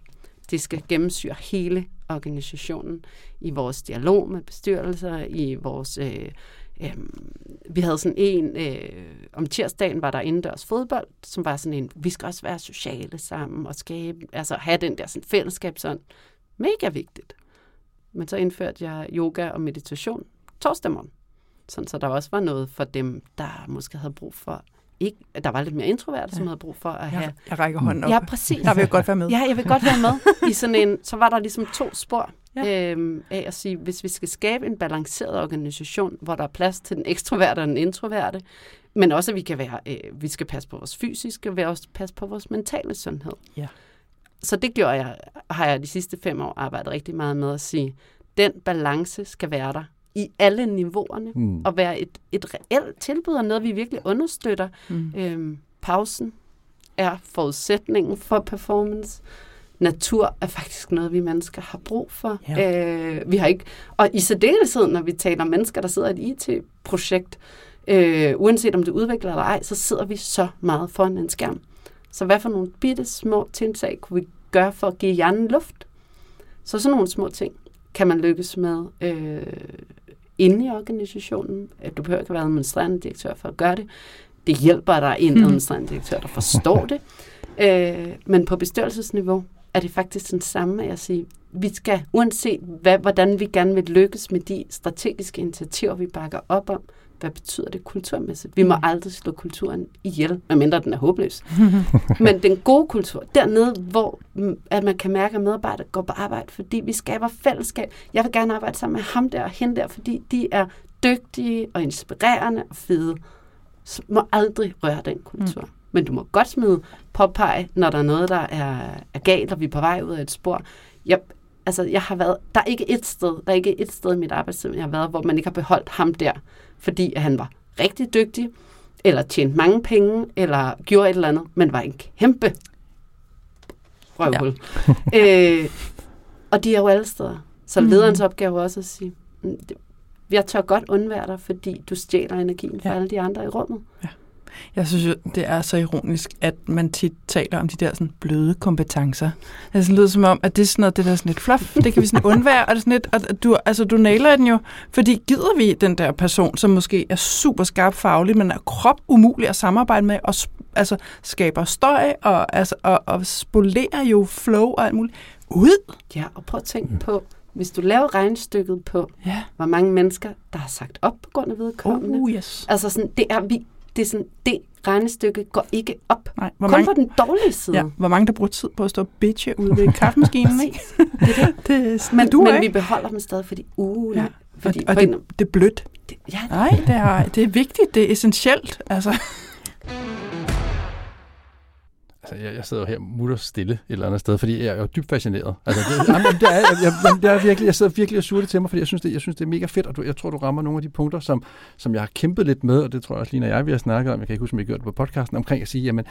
Det skal gennemsyre hele organisationen i vores dialog med bestyrelser, i vores... Øh, øh, vi havde sådan en, øh, om tirsdagen var der indendørs fodbold, som var sådan en, vi skal også være sociale sammen og skabe, altså have den der sådan fællesskab sådan, mega vigtigt. Men så indførte jeg yoga og meditation torsdag morgen. Sådan, så der også var noget for dem, der måske havde brug for ikke, der var lidt mere introverte, ja. som havde brug for at have... Jeg, jeg rækker hånden op. Ja, præcis. Der vil jeg godt være med. Ja, jeg vil godt være med. I sådan en, så var der ligesom to spor ja. øhm, af at sige, hvis vi skal skabe en balanceret organisation, hvor der er plads til den ekstroverte og den introverte, men også at vi kan være, øh, vi skal passe på vores fysiske, vi også passe på vores mentale sundhed. Ja. Så det gjorde jeg, har jeg de sidste fem år arbejdet rigtig meget med at sige, den balance skal være der i alle niveauerne, mm. og være et, et reelt tilbud, og noget, vi virkelig understøtter. Mm. Øhm, pausen er forudsætningen for performance. Natur er faktisk noget, vi mennesker har brug for. Ja. Øh, vi har ikke, og i særdeleshed, når vi taler om mennesker, der sidder i et IT-projekt, øh, uanset om det udvikler eller ej, så sidder vi så meget foran en skærm. Så hvad for nogle bitte små tiltag kunne vi gøre for at give hjernen luft? Så sådan nogle små ting kan man lykkes med øh, inde i organisationen. Du behøver ikke være administrerende direktør for at gøre det. Det hjælper dig en administrerende direktør, der forstår det. Øh, men på bestyrelsesniveau er det faktisk den samme, at jeg siger, vi skal, uanset hvad, hvordan vi gerne vil lykkes med de strategiske initiativer, vi bakker op om, hvad betyder det kulturmæssigt? Vi må aldrig slå kulturen ihjel, medmindre den er håbløs. Men den gode kultur, dernede, hvor mm, at man kan mærke, at medarbejdere går på arbejde, fordi vi skaber fællesskab. Jeg vil gerne arbejde sammen med ham der og hende der, fordi de er dygtige og inspirerende og fede. Så må aldrig røre den kultur. Mm. Men du må godt smide påpege, når der er noget, der er, er galt, og vi er på vej ud af et spor. Jeg, altså, jeg har været, der er ikke et sted, der er ikke et sted i mit arbejdstid, jeg har været, hvor man ikke har beholdt ham der, fordi han var rigtig dygtig, eller tjente mange penge, eller gjorde et eller andet, men var en kæmpe røvhul. Ja. øh, og de er jo alle steder. Så Mhm. lederens mm. opgave er også at sige, "Mm, jeg tør godt undvære dig, fordi du stjæler energien fra Ja. alle de andre i rummet. Jeg synes jo, det er så ironisk, at man tit taler om de der sådan bløde kompetencer. Det sådan lyder som om, at det er sådan noget, det der er sådan lidt fluff. Det kan vi sådan undvære, og det er sådan lidt, at du, altså, du nailer den jo. Fordi gider vi den der person, som måske er super skarp faglig, men er krop umulig at samarbejde med, og altså, skaber støj og, altså, og, og spolerer jo flow og alt muligt ud. Ja, og prøv at tænke på, hvis du laver regnstykket på, Ja. hvor mange mennesker, der har sagt op på grund af vedkommende. Oh, yes. Altså sådan, det er, vi, det er sådan, det regnestykke går ikke op. Nej, hvor Kun mange, på den dårlige side. ja, hvor mange der bruger tid på at stå og bitche ude ved kaffemaskinen, ikke? Det er det. Det, det Men, duer men ikke. vi beholder dem stadig, fordi, uh, nej. Ja. Fordi og, og det, en- det er blødt. det, ja, Nej, det er, det er vigtigt, det er essentielt. Altså, Altså, jeg, jeg sidder jo her mutter stille et eller andet sted, fordi jeg er jo dybt fascineret. Altså, det, jamen, det, er, jeg, jamen, det er virkelig, jeg sidder virkelig og suger det til mig, fordi jeg synes, det, jeg synes, det er mega fedt, og du, jeg tror, du rammer nogle af de punkter, som, som jeg har kæmpet lidt med, og det tror jeg også, Lina og jeg, vi har snakket om, jeg kan ikke huske, om vi gjort det på podcasten, omkring at sige, jamen,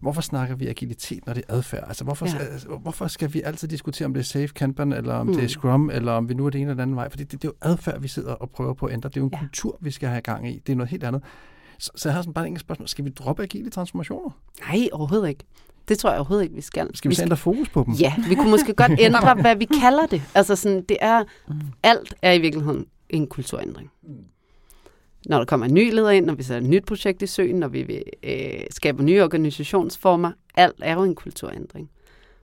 hvorfor snakker vi agilitet, når det er adfærd? Altså, hvorfor, Ja. altså, hvorfor skal vi altid diskutere, om det er safe Kanban, eller om Mm. mm. det er Scrum, eller om vi nu er det ene eller den anden vej? Fordi det, det er jo adfærd, vi sidder og prøver på at ændre. Det er jo en ja. kultur, vi skal have gang i. Det er noget helt andet. Så, så jeg har sådan bare et enkelt spørgsmål. Skal vi droppe agile transformationer? nej, overhovedet ikke. Det tror jeg overhovedet ikke, vi skal. Skal vi, vi så ændre fokus på dem? Ja, vi kunne måske godt ændre, hvad vi kalder det. Altså sådan, det er, alt er i virkeligheden en kulturændring. Når der kommer en ny leder ind, når vi sætter et nyt projekt i søen, når vi vil, øh, skaber nye organisationsformer, alt er jo en kulturændring.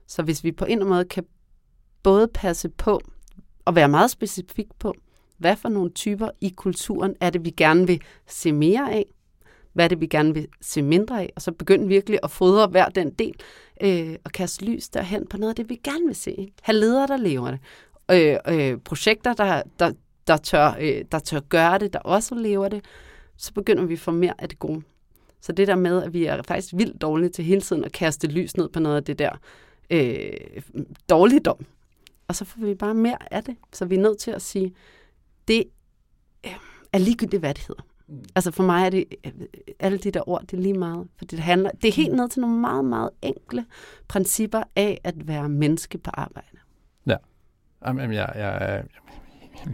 Så hvis vi på en eller anden måde kan både passe på og være meget specifik på, hvad for nogle typer i kulturen er det, vi gerne vil se mere af, hvad er det, vi gerne vil se mindre af, og så begynde virkelig at fodre hver den del, øh, og kaste lys derhen på noget af det, vi gerne vil se. Ikke? Ha' ledere, der lever det. Øh, øh, projekter, der, der, der, tør, øh, der tør gøre det, der også lever det. Så begynder vi at få mere af det gode. Så det der med, at vi er faktisk vildt dårlige til hele tiden at kaste lys ned på noget af det der øh, dårligdom. Og så får vi bare mere af det. Så vi er nødt til at sige, det øh, er ligegyldigt, hvad det hedder. Altså for mig er det, øh, alle de der ord, det er lige meget. For det, handler, det er helt ned til nogle meget, meget enkle principper af at være menneske på arbejde. Jamen, jeg, jeg, jeg,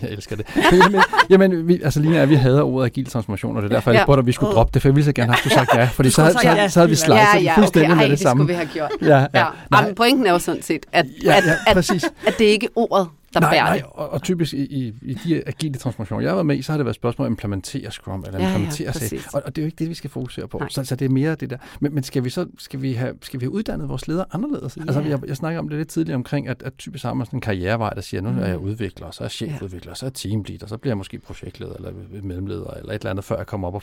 jeg elsker det. Jamen, jamen vi, altså Lina, vi havde ordet agil transformation, og det er derfor, jeg Ja. spurgte, at vi skulle droppe det, for jeg ville så gerne have, at du sagt ja, fordi så, så, ja. så, så havde vi slicet ja, ja, fuldstændig okay, ej, med det det samme. skulle vi have gjort. Ja, ja. Ja. Nej, Jamen, pointen er jo sådan set, at, ja, at, ja, at, præcis. at det ikke er ordet, der nej, bærer nej, det. og, og typisk i, i, i de agile transformationer, jeg har været med i, så har det været spørgsmål om at implementere Scrum, eller Ja, ja, implementere SAFe. præcis. og, og det er jo ikke det, vi skal fokusere på. Nej. Så, så det er mere det der. Men, men skal vi så skal vi have, skal vi have uddannet vores ledere anderledes? Ja. Altså, jeg, jeg snakker om det lidt tidligere omkring, at, at typisk har man sådan en karrierevej, der siger, nu er jeg Mm. udvikler, så er jeg chefudvikler, så er jeg teamleader, så bliver jeg måske projektleder, eller mellemleder, eller et eller andet, før jeg kommer op og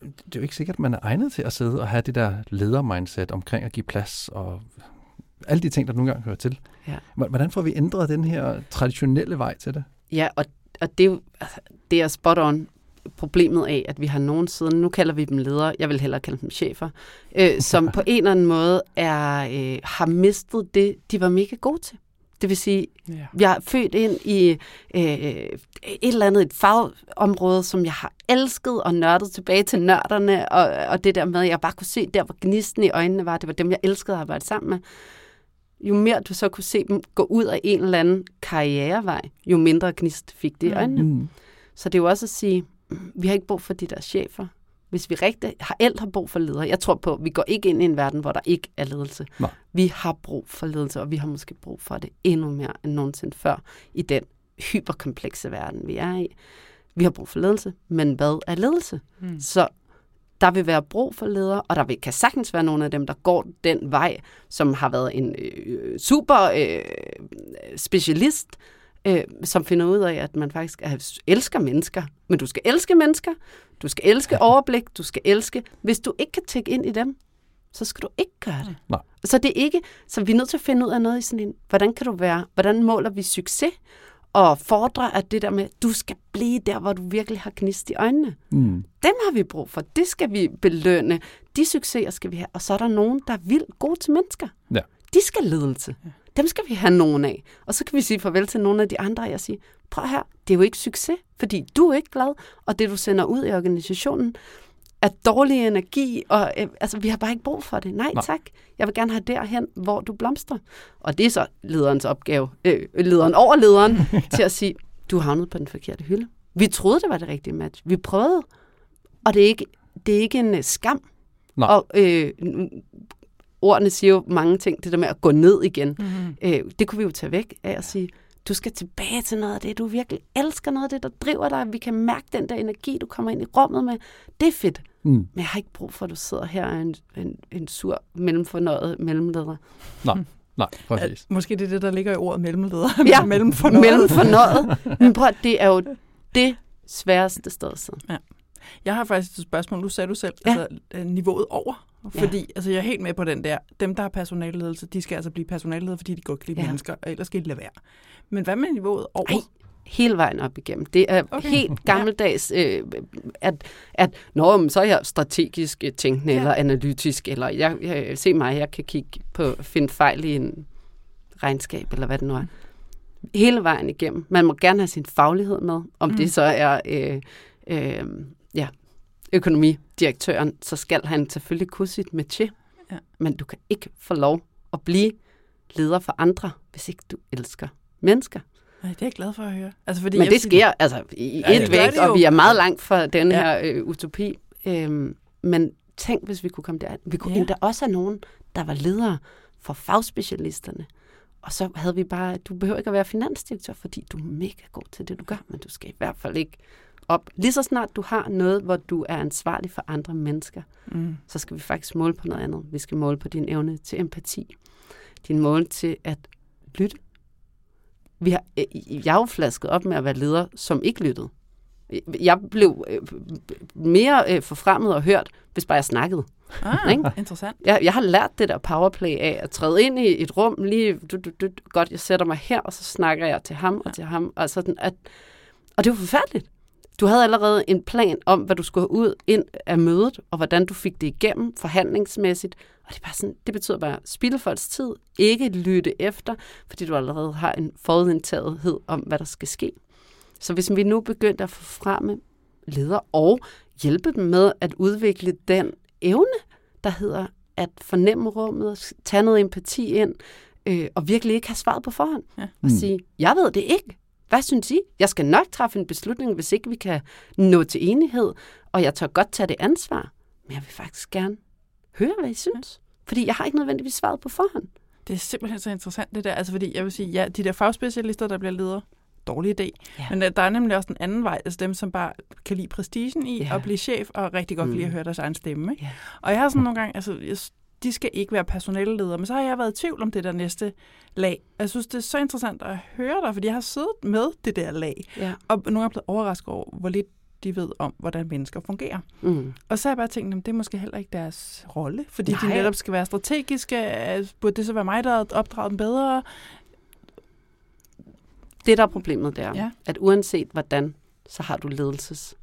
det er jo ikke sikkert, at man er egnet til at sidde og have det der ledermindset omkring at give plads og alle de ting, der nogle gange hører til. Ja. Hvordan får vi ændret den her traditionelle vej til det? Ja, og, og det, er jo- det er spot on problemet af, at vi har nogen siden, nu kalder vi dem ledere, jeg vil hellere kalde dem chefer, øh, som på en eller anden måde er, øh, har mistet det, de var mega gode til. Det vil sige, ja. jeg er født ind i øh, et eller andet et fagområde, som jeg har elsket og nørdet tilbage til nørderne, og, og det der med, at jeg bare kunne se der, hvor gnisten i øjnene var, det var dem, jeg elskede at arbejde sammen med. Jo mere du så kunne se dem gå ud af en eller anden karrierevej, jo mindre gnist fik det i øjnene. Mm. Så det er jo også at sige, mm, vi har ikke brug for de der chefer. Hvis vi rigtig har alt har brug for ledere. Jeg tror på, at vi går ikke ind i en verden, hvor der ikke er ledelse. Nej. Vi har brug for ledelse, og vi har måske brug for det endnu mere end nogensinde før i den hyperkomplekse verden, vi er i. Vi har brug for ledelse, men hvad er ledelse? Mm. Så der vil være brug for ledere, og der vil, kan sagtens være nogle af dem, der går den vej, som har været en øh, super øh, specialist, øh, som finder ud af, at man faktisk er, elsker mennesker. Men du skal elske mennesker, du skal elske overblik, du skal elske. Hvis du ikke kan tække ind i dem, så skal du ikke gøre det. Nej. Så det er ikke, så vi er nødt til at finde ud af noget i sådan en, hvordan kan du være, hvordan måler vi succes, og fordrer at det der med, du skal blive der, hvor du virkelig har gnist i øjnene. Mm. Dem har vi brug for. Det skal vi belønne. De succeser skal vi have. Og så er der nogen, der er vildt gode til mennesker. Ja. De skal ledelse. Dem skal vi have nogen af. Og så kan vi sige farvel til nogle af de andre, og jeg siger, prøv her, det er jo ikke succes, fordi du er ikke glad, og det du sender ud i organisationen er dårlig energi, og øh, altså, vi har bare ikke brug for det. Nej, Nej. Tak. Jeg vil gerne have derhen, hvor du blomstrer. Og det er så lederens opgave, øh, lederen over lederen, til at sige, du havnede på den forkerte hylde. Vi troede, det var det rigtige match. Vi prøvede, og det er ikke, det er ikke en øh, skam. Nej. Og øh, ordene siger jo mange ting, det der med at gå ned igen. Mm-hmm. Øh, det kunne vi jo tage væk af at sige, du skal tilbage til noget af det, du virkelig elsker, noget af det, der driver dig. Vi kan mærke den der energi, du kommer ind i rummet med. Det er fedt. Mm. Men jeg har ikke brug for, at du sidder her og en, en, en sur, mellemfornøjet mellemleder. Nej, nej, præcis. At, måske det er det, der ligger i ordet mellemleder. Ja, mellemfornøjet. Mellemfornøjet. Men prøv, at- det er jo det sværeste sted at sidde. Jeg har faktisk et spørgsmål. Nu sagde du selv, Ja. ja. altså, øh, niveauet over. Ja. Fordi altså, jeg er helt med på den der. Dem, der har personalledelse, de skal altså blive personalledere, fordi de godt kan lide Ja. mennesker, og ellers skal de lade være. Men hvad med niveauet over? Ej, hele vejen op igennem. Det er okay. Helt gammeldags, øh, at, at Nå, men så er jeg strategisk øh, tænkende Ja. eller analytisk, eller jeg, jeg, se mig, jeg kan kigge på, finde fejl i en regnskab, eller hvad det nu er. Hele vejen igennem. Man må gerne have sin faglighed med, om. Mm. det så er øh, øh, ja, økonomidirektøren, så skal han selvfølgelig kunne sit métier. Ja. Men du kan ikke få lov at blive leder for andre, hvis ikke du elsker mennesker. Nej, det er jeg glad for at høre. Altså, fordi Men jeg det sker altså i Ja, et det væk, det og vi er meget langt fra den Ja. her øh, utopi. Øhm, men tænk, hvis vi kunne komme der. Vi kunne ja. endda også have nogen, der var ledere for fagspecialisterne. Og så havde vi bare, du behøver ikke at være finansdirektør, fordi du er mega god til det, du gør, men du skal i hvert fald ikke op. Lige så snart du har noget, hvor du er ansvarlig for andre mennesker, Mm. så skal vi faktisk måle på noget andet. Vi skal måle på din evne til empati. Din mål til at lytte. Vi har, øh, jeg er jo flasket op med at være leder, som ikke lyttede. Jeg blev øh, mere øh, forfremmet og hørt, hvis bare jeg snakkede. Ah, Ikke? interessant. Jeg, jeg har lært det der powerplay af at træde ind i et rum, lige, du, du, du, godt, jeg sætter mig her, og så snakker jeg til ham og til ham. Og, sådan, at, og det var forfærdeligt. Du havde allerede en plan om, hvad du skulle have ud ind af mødet, og hvordan du fik det igennem forhandlingsmæssigt. Og det, er bare sådan, det betyder bare, spilde folks tid, ikke lytte efter, fordi du allerede har en forudindtagethed om, hvad der skal ske. Så hvis vi nu begyndte at få fremme ledere og hjælpe dem med at udvikle den evne, der hedder at fornemme rummet, tage noget empati ind, øh, og virkelig ikke have svaret på forhånd. Ja. Og Mm. sige, jeg ved det ikke. Hvad synes I? Jeg skal nok træffe en beslutning, hvis ikke vi kan nå til enighed, og jeg tør godt tage det ansvar. Men jeg vil faktisk gerne høre, hvad I synes. Fordi jeg har ikke nødvendigvis svaret på forhånd. Det er simpelthen så interessant, det der. Altså, fordi jeg vil sige, ja, de der fagspecialister, der bliver ledere, dårlig idé. Ja. Men der, der er nemlig også en anden vej, altså dem, som bare kan lide prestigen i Ja. at blive chef, og rigtig godt mm. lide at høre deres egen stemme. Ikke? Ja. Og jeg har sådan nogle gange, altså, jeg, de skal ikke være personaleledere, men så har jeg været i tvivl om det der næste lag. Og Jeg synes, det er så interessant at høre dig, fordi jeg har siddet med det der lag, Ja. og nogle er blevet overrasket over, hvor lidt de ved om, hvordan mennesker fungerer. Mm. Og så har jeg bare tænkt, at det er måske heller ikke deres rolle, fordi Nej. De netop skal være strategiske. Øh, Burde det så være mig, der havde opdraget dem bedre? Det, der er problemet, er, Ja. ja. at uanset hvordan, så har du ledelses.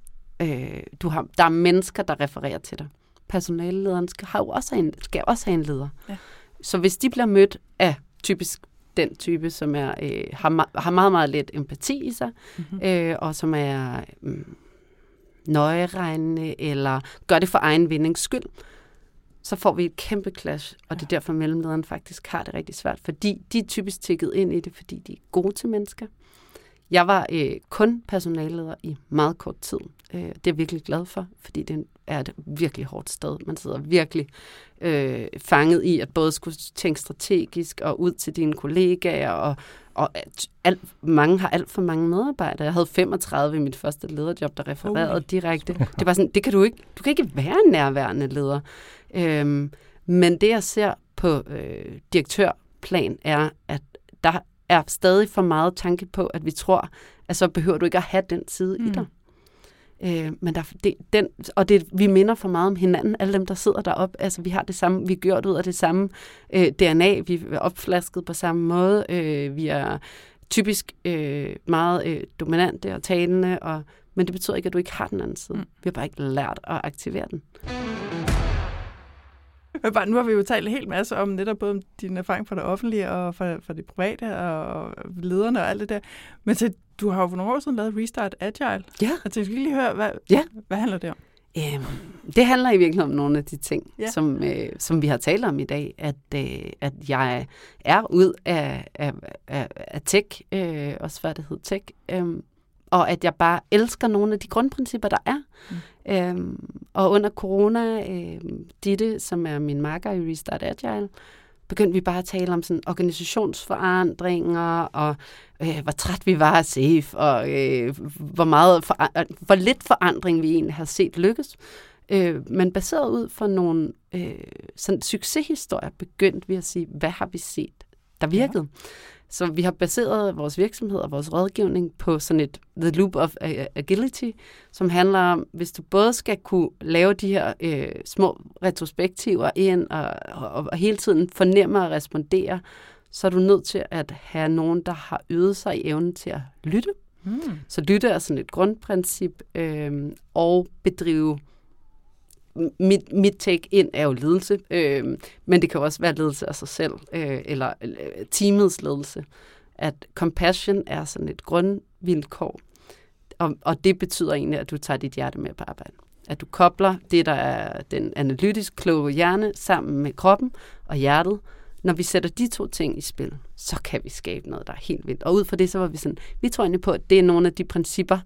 Øh, du har, der er mennesker, der refererer til dig. Personalelederen skal, har jo også en, skal også have en leder. Ja. Så hvis de bliver mødt af typisk den type, som er, øh, har, har meget, meget lidt empati i sig, Mm-hmm. øh, og som er mm, nøjeregnende, eller gør det for egen vindings skyld, så får vi et kæmpe clash, og det er derfor mellemlederen faktisk har det rigtig svært, fordi de er typisk tækket ind i det, fordi de er gode til mennesker. Jeg var øh, kun personalleder i meget kort tid. Øh, det er jeg virkelig glad for, fordi det er et virkelig hårdt sted. Man sidder virkelig øh, fanget i at både skulle tænke strategisk og ud til dine kollegaer, og, og at alt, mange har alt for mange medarbejdere. Jeg havde 35 i mit første lederjob, der refererede Holy. direkte. Det var sådan, det kan du ikke. Du kan ikke være en nærværende leder. Øhm, men det, jeg ser på øh, direktørplan, er, at der er stadig for meget tanke på, at vi tror, at så behøver du ikke at have den side mm. i Mm. dig. Øh, men der, det, den, og det, vi minder for meget om hinanden, alle dem, der sidder deroppe. Altså, vi har det samme, vi er gjort ud af det samme øh, DNA, vi er opflasket på samme måde, øh, vi er typisk øh, meget øh, dominante og talende, og, men det betyder ikke, at du ikke har den anden side. Mm. Mm. Vi har bare ikke lært at aktivere den. Men bare, nu har vi jo talt en hel masse om netop både om din erfaring fra det offentlige og fra, fra det private og lederne og alt det der. Men så, du har jo for nogle år siden lavet Restart Agile. Ja. Og jeg skal lige høre, hvad, Ja. hvad handler det om? Øhm, det handler i virkeligheden om nogle af de ting, Ja. som, øh, som vi har talt om i dag, at, øh, at jeg er ud af, af, af, af tech, øh, også hvad det hedder tech, øh, og at jeg bare elsker nogle af de grundprincipper, der er. Mm. Øhm, og under corona, øh, Ditte, som er min marker i Restart Agile, begyndte vi bare at tale om sådan organisationsforandringer, og øh, hvor træt vi var af safe, og øh, hvor, meget for, hvor lidt forandring vi egentlig har set lykkes. Øh, men baseret ud fra nogle øh, sådan succeshistorier, begyndte vi at sige, hvad har vi set, der virkede? Ja. Så vi har baseret vores virksomhed og vores rådgivning på sådan et The Loop of Agility, som handler om, hvis du både skal kunne lave de her øh, små retrospektiver ind og, og, og hele tiden fornemme og respondere, så er du nødt til at have nogen, der har øvet sig i evnen til at lytte. Mm. Så lytte er sådan et grundprincip, øh, og bedrive mit, mit take ind er jo ledelse, øh, men det kan også være ledelse af sig selv, øh, eller øh, teamets ledelse. At compassion er sådan et grundvilkår, og, og det betyder egentlig, at du tager dit hjerte med på arbejde. At du kobler det, der er den analytisk kloge hjerne, sammen med kroppen og hjertet. Når vi sætter de to ting i spil, så kan vi skabe noget, der er helt vildt. Og ud fra det, så var vi sådan, vi tror egentlig på, at det er nogle af de principper,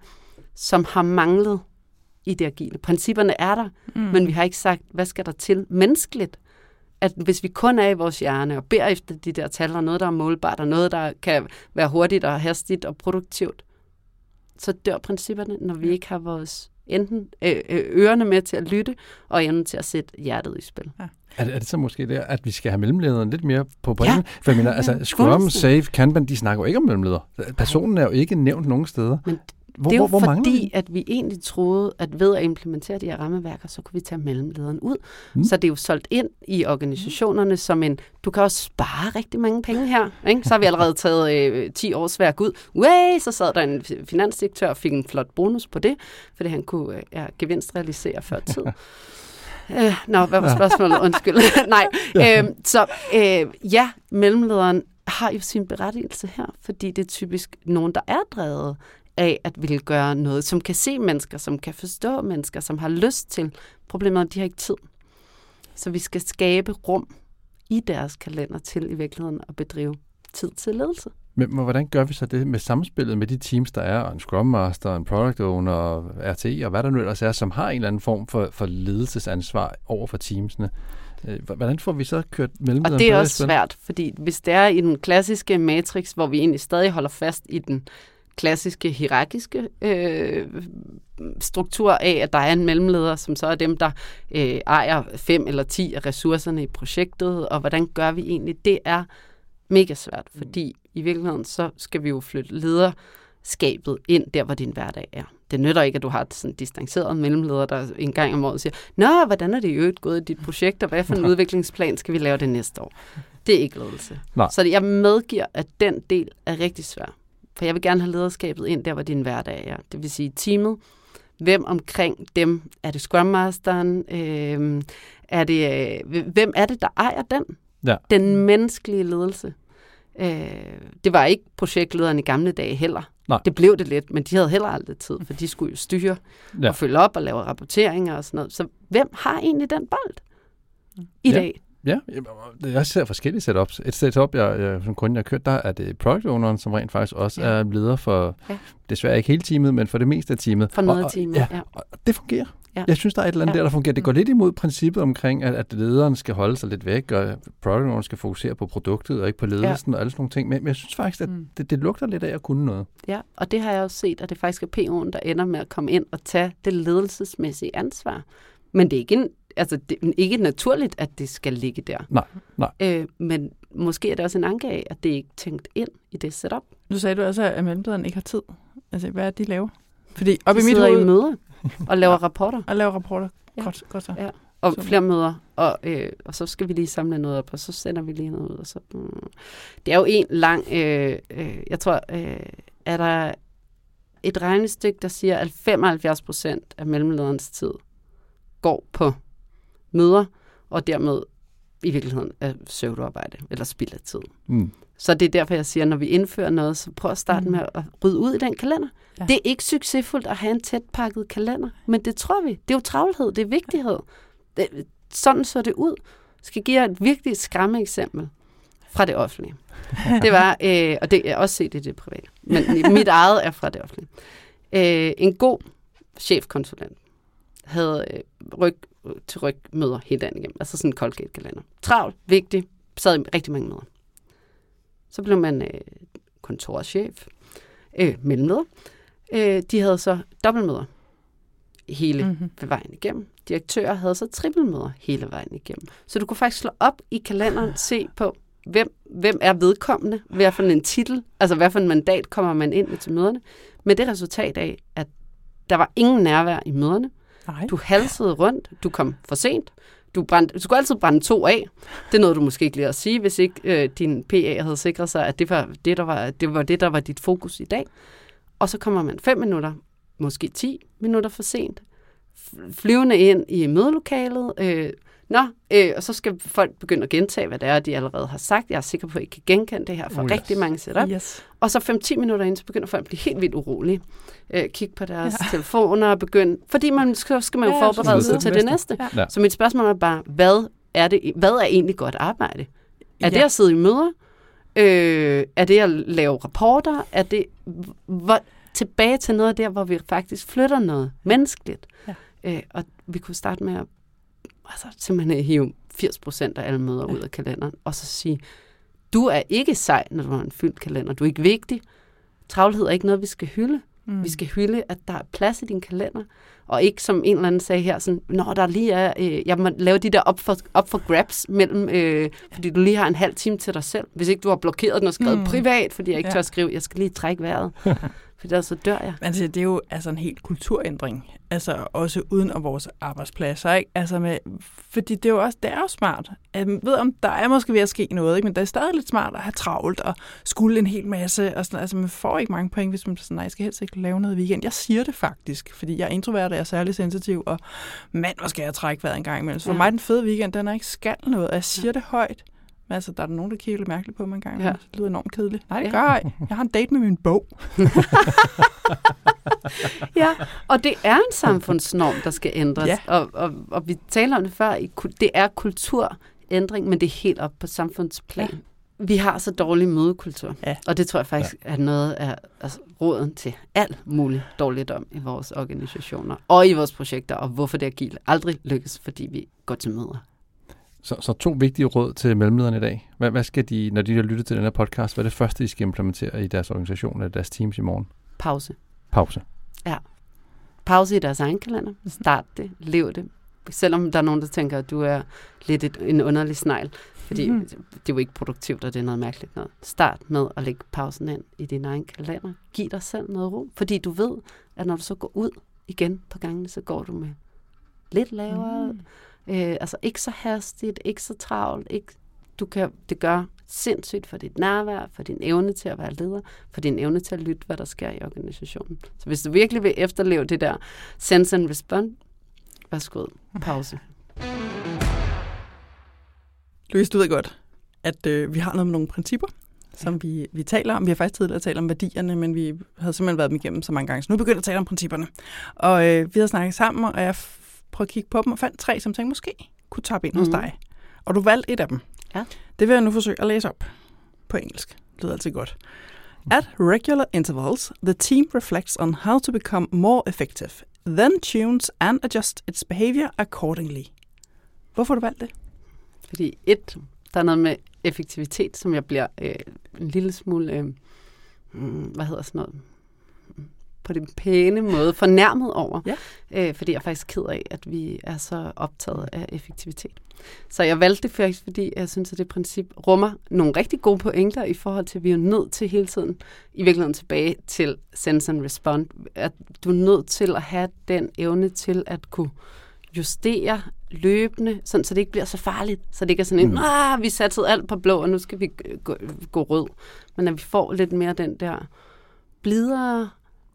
som har manglet i det agile. Principperne er der, mm. men vi har ikke sagt, hvad skal der til menneskeligt? At hvis vi kun er i vores hjerne og beder efter de der tal, og noget, der er målbart, og noget, der kan være hurtigt og hastigt og produktivt, så dør principperne, når vi ikke har vores enten øh, øh, ørerne med til at lytte, og evnen til at sætte hjertet i spil. Ja. Er det, er det så måske det, at vi skal have mellemlederen lidt mere på bringen? Ja. For jeg mener, altså, Scrum, Safe, Kanban, de snakker jo ikke om mellemleder. Personen er jo ikke nævnt nogen steder. Men hvor, det er jo hvor, hvor fordi, at vi egentlig troede, at ved at implementere de her rammeværker, så kunne vi tage mellemlederen ud. Mm. Så det er jo solgt ind i organisationerne som en, du kan også spare rigtig mange penge her. Ikke? Så har vi allerede taget øh, 10 års værk ud. Way, så sad der en finansdirektør og fik en flot bonus på det, fordi han kunne øh, ja, gevinstrealisere før tid. Øh, nå, hvad var spørgsmålet? Undskyld. Nej. Øh, så øh, ja, mellemlederen har jo sin berettigelse her, fordi det er typisk nogen, der er drevet af at ville gøre noget, som kan se mennesker, som kan forstå mennesker, som har lyst til. Problemet er, at de har ikke tid. Så vi skal skabe rum i deres kalender til i virkeligheden at bedrive tid til ledelse. Men hvordan gør vi så det med samspillet med de teams, der er, en Scrum Master, en Product Owner, RTI og hvad der nu ellers er, som har en eller anden form for, for ledelsesansvar over for teamsene? Øh, hvordan får vi så kørt mellem Og det er også svært, fordi hvis det er i den klassiske matrix, hvor vi egentlig stadig holder fast i den klassiske hierarkiske øh, struktur af, at der er en mellemleder, som så er dem, der øh, ejer fem eller ti af ressourcerne i projektet, og hvordan gør vi egentlig? Det er mega svært, mm. fordi i virkeligheden så skal vi jo flytte lederskabet ind der, hvor din hverdag er. Det nytter ikke, at du har et sådan distanceret mellemleder, der en gang om året siger, Nå, hvordan er det i øvrigt gået i dit projekt, og hvad for en udviklingsplan skal vi lave det næste år? Det er ikke ledelse. Nej. Så jeg medgiver, at den del er rigtig svær. For jeg vil gerne have lederskabet ind der, hvor din hverdag er. Det vil sige teamet. Hvem omkring dem? Er det Scrum Masteren? Øh, er det, øh, hvem er det, der ejer den? Ja. Den menneskelige ledelse. Øh, det var ikke projektlederen i gamle dage heller. Nej. Det blev det lidt, men de havde heller aldrig tid, for de skulle jo styre ja. og følge op og lave rapporteringer og sådan noget. Så hvem har egentlig den bold i ja. dag? Ja, jeg ser forskellige setups. Et setup, jeg, jeg som kunde jeg har kørt, der er det product owneren, som rent faktisk også ja. er leder for, ja. desværre ikke hele teamet, men for det meste af teamet. For noget af teamet, ja. ja. Og det fungerer. Ja. Jeg synes, der er et eller andet ja. der, der fungerer. Det går lidt imod princippet omkring, at, at lederen skal holde sig lidt væk, og product owneren skal fokusere på produktet, og ikke på ledelsen ja. og alle sådan nogle ting. Men, men jeg synes faktisk, at mm. det, det lugter lidt af at kunne noget. Ja, og det har jeg også set, at det faktisk er PO'en, der ender med at komme ind og tage det ledelsesmæssige ansvar. Men det er ikke en altså, det er ikke naturligt, at det skal ligge der. Nej, nej. Øh, men måske er det også en anke af, at det ikke er tænkt ind i det setup. Nu sagde du også, at mellemlederne ikke har tid. Altså, hvad er det, de laver? Fordi op de i mit hoved... i møder og laver rapporter. Og laver rapporter. Ja. Godt, godt så. Ja. Og så. flere møder, og, øh, og så skal vi lige samle noget op, og så sender vi lige noget ud. Og så, mm. Det er jo en lang, øh, øh, jeg tror, øh, er der et regnestykke, der siger, at 75 procent af mellemlederens tid går på møder, og dermed i virkeligheden er søvdearbejde eller spild af tid. Mm. Så det er derfor, jeg siger, at når vi indfører noget, så prøv at starte mm. med at rydde ud i den kalender. Ja. Det er ikke succesfuldt at have en tæt pakket kalender, men det tror vi. Det er jo travlhed, det er vigtighed. Det, sådan så det ud. Jeg skal give jer et virkelig skræmme eksempel fra det offentlige. Det var, øh, og det er også set i det private, men mit eget er fra det offentlige. Øh, en god chefkonsulent havde øh, ryg til ryg møder hele dagen igennem. Altså sådan en Colgate-kalender. Travlt, vigtigt, sad i rigtig mange møder. Så blev man øh, kontorchef, øh, mellemleder. Øh, de havde så dobbeltmøder hele mm-hmm. vejen igennem. Direktører havde så trippelmøder hele vejen igennem. Så du kunne faktisk slå op i kalenderen, se på, hvem, hvem er vedkommende, hvad for en titel, altså hvad for en mandat kommer man ind med til møderne, med det resultat af, at der var ingen nærvær i møderne. Nej. Du halsede rundt, du kom for sent, du, brændte, du skulle altid brænde to af. Det er noget, du måske ikke lige at sige, hvis ikke øh, din PA havde sikret sig, at det var det, der var, det var det, der var dit fokus i dag. Og så kommer man fem minutter, måske 10 minutter for sent, flyvende ind i mødelokalet. Øh, nå, øh, og så skal folk begynde at gentage, hvad det er, de allerede har sagt. Jeg er sikker på, at I kan genkende det her fra oh, yes. rigtig mange setup. Yes. Og så 5-10 minutter ind, så begynder folk at blive helt vildt urolige. Øh, kigge på deres ja. telefoner og begynde... Fordi man skal, skal man jo Ja, forberede så sig til det næste. Ja. Så mit spørgsmål er bare, hvad er, det, hvad er egentlig godt arbejde? Er Ja. det at sidde i møder? Øh, er det at lave rapporter? Er det hvor, tilbage til noget der, hvor vi faktisk flytter noget menneskeligt? Ja. Øh, og vi kunne starte med at altså, simpelthen at hive 80 procent af alle møder ja. ud af kalenderen, og så sige, du er ikke sej, når du har en fyldt kalender. Du er ikke vigtig. Travlhed er ikke noget, vi skal hylde. Mm. Vi skal hylde, at der er plads i din kalender, og ikke som en eller anden sagde her, sådan, når der lige er, øh, jeg må lave de der op for, op for grabs mellem, øh, fordi du lige har en halv time til dig selv. Hvis ikke du har blokeret den og skrevet Mm. privat, fordi jeg ikke Ja. tør skrive, jeg skal lige trække vejret, for ellers så dør jeg. Altså, det er jo altså en helt kulturændring. Altså også uden om vores arbejdspladser, ikke? Altså med, fordi det er jo også, det er jo smart. Jeg ved om, der er måske ved at ske noget, ikke? Men det er stadig lidt smart at have travlt og skulle en hel masse. Og sådan, altså man får ikke mange point, hvis man sådan, nej, jeg skal helst ikke lave noget i weekend. Jeg siger det faktisk, fordi jeg er introvert og jeg er særlig sensitiv, og mand, hvor skal jeg trække vejret en gang imellem. Så for Ja. mig den fede weekend, den er ikke skal noget, og jeg siger det højt. Men altså, der er der nogen, der kigger lidt mærkeligt på mig en gang. Ja. Det lyder enormt kedeligt. Nej, det Ja. gør jeg. Jeg har en date med min bog. Ja, og det er en samfundsnorm, der skal ændres. Ja. Og, og, og vi taler om det før, det er kulturændring, men det er helt op på samfundsplan. Ja. Vi har så dårlig mødekultur, Ja. og det tror jeg faktisk ja. er noget af altså, råden til al mulig dårligdom i vores organisationer og i vores projekter, og hvorfor det agile aldrig lykkes, fordi vi går til møder. Så, så to vigtige råd til mellemlederne i dag. Hvad, hvad skal de, når de har lyttet til den her podcast, hvad er det første, de skal implementere i deres organisation eller deres teams i morgen? Pause. Pause. Pause i deres egen kalender. Start det. Lev det. Selvom der er nogen, der tænker, at du er lidt et, en underlig snegl. Fordi mm. det er jo ikke produktivt, og det er noget mærkeligt noget. Start med at lægge pausen ind i din egen kalender. Giv dig selv noget ro. Fordi du ved, at når du så går ud igen på gangene, så går du med lidt lavere. Mm. Øh, altså ikke så hastigt, ikke så travlt. Ikke, du kan, det gør sindssygt for dit nærvær, for din evne til at være leder, for din evne til at lytte, hvad der sker i organisationen. Så hvis du virkelig vil efterleve det der sense and respond, værsgo, pause. Louise, du ved godt, at øh, vi har noget med nogle principper, som vi, vi taler om. Vi har faktisk tidligere talt om værdierne, men vi havde simpelthen været dem igennem så mange gange, så nu begynder vi at tale om principperne. Og øh, vi har snakket sammen, og jeg prøvede at kigge på dem og fandt tre, som tænkte måske kunne tappe ind mm. hos Mhm. dig. Og du valgte et af dem. Ja. Det vil jeg nu forsøge at læse op på engelsk. Det lyder altid godt. At regular intervals, the team reflects on how to become more effective, then tunes and adjusts its behavior accordingly. Hvorfor har du valgt det? Fordi et, der er noget med effektivitet, som jeg bliver øh, en lille smule, øh, mm, hvad hedder sådan noget, på den pæne måde fornærmet over. Ja. Øh, fordi jeg er faktisk ked af, at vi er så optaget af effektivitet. Så jeg valgte det faktisk, fordi jeg synes, at det princip rummer nogle rigtig gode pointer i forhold til, at vi er nødt til hele tiden, i virkeligheden tilbage til sense and respond, at du er nødt til at have den evne til at kunne justere løbende, sådan, så det ikke bliver så farligt. Så det ikke er sådan en, Mm. ah, vi satte alt på blå, og nu skal vi gå, gå rød. Men at vi får lidt mere den der blidere,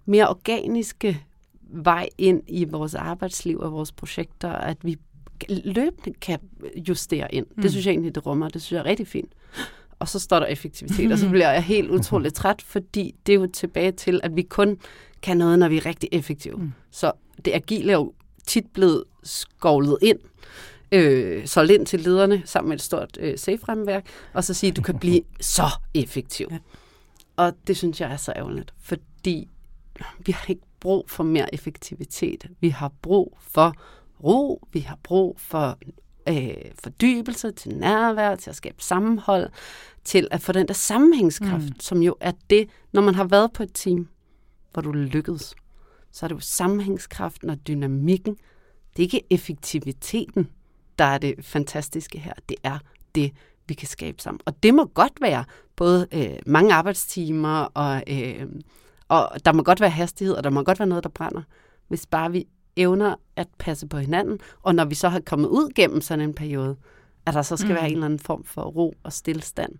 mere organiske vej ind i vores arbejdsliv og vores projekter, at vi løbende kan justere ind. Mm. Det synes jeg egentlig, det rummer. Det synes jeg er rigtig fint. Og så står der effektivitet, og så bliver jeg helt utroligt træt, fordi det er jo tilbage til, at vi kun kan noget, når vi er rigtig effektive. Mm. Så det agile er jo tit blevet skovlet ind, øh, solgt ind til lederne sammen med et stort øh, safe-fremværk, og så sige, at du kan blive så effektiv. Ja. Og det synes jeg er så ærgerligt, fordi vi har ikke brug for mere effektivitet. Vi har brug for ro, vi har brug for øh, fordybelse, til nærvær, til at skabe sammenhold, til at få den der sammenhængskraft, mm. Som jo er det, når man har været på et team, hvor du lykkedes, så er det jo sammenhængskraften og dynamikken. Det er ikke effektiviteten, der er det fantastiske her. Det er det, vi kan skabe sammen. Og det må godt være både øh, mange arbejdstimer, og, øh, og der må godt være hastighed, og der må godt være noget, der brænder, hvis bare vi evner at passe på hinanden. Og når vi så har kommet ud gennem sådan en periode, at der så skal mm. være en eller anden form for ro og stillstand.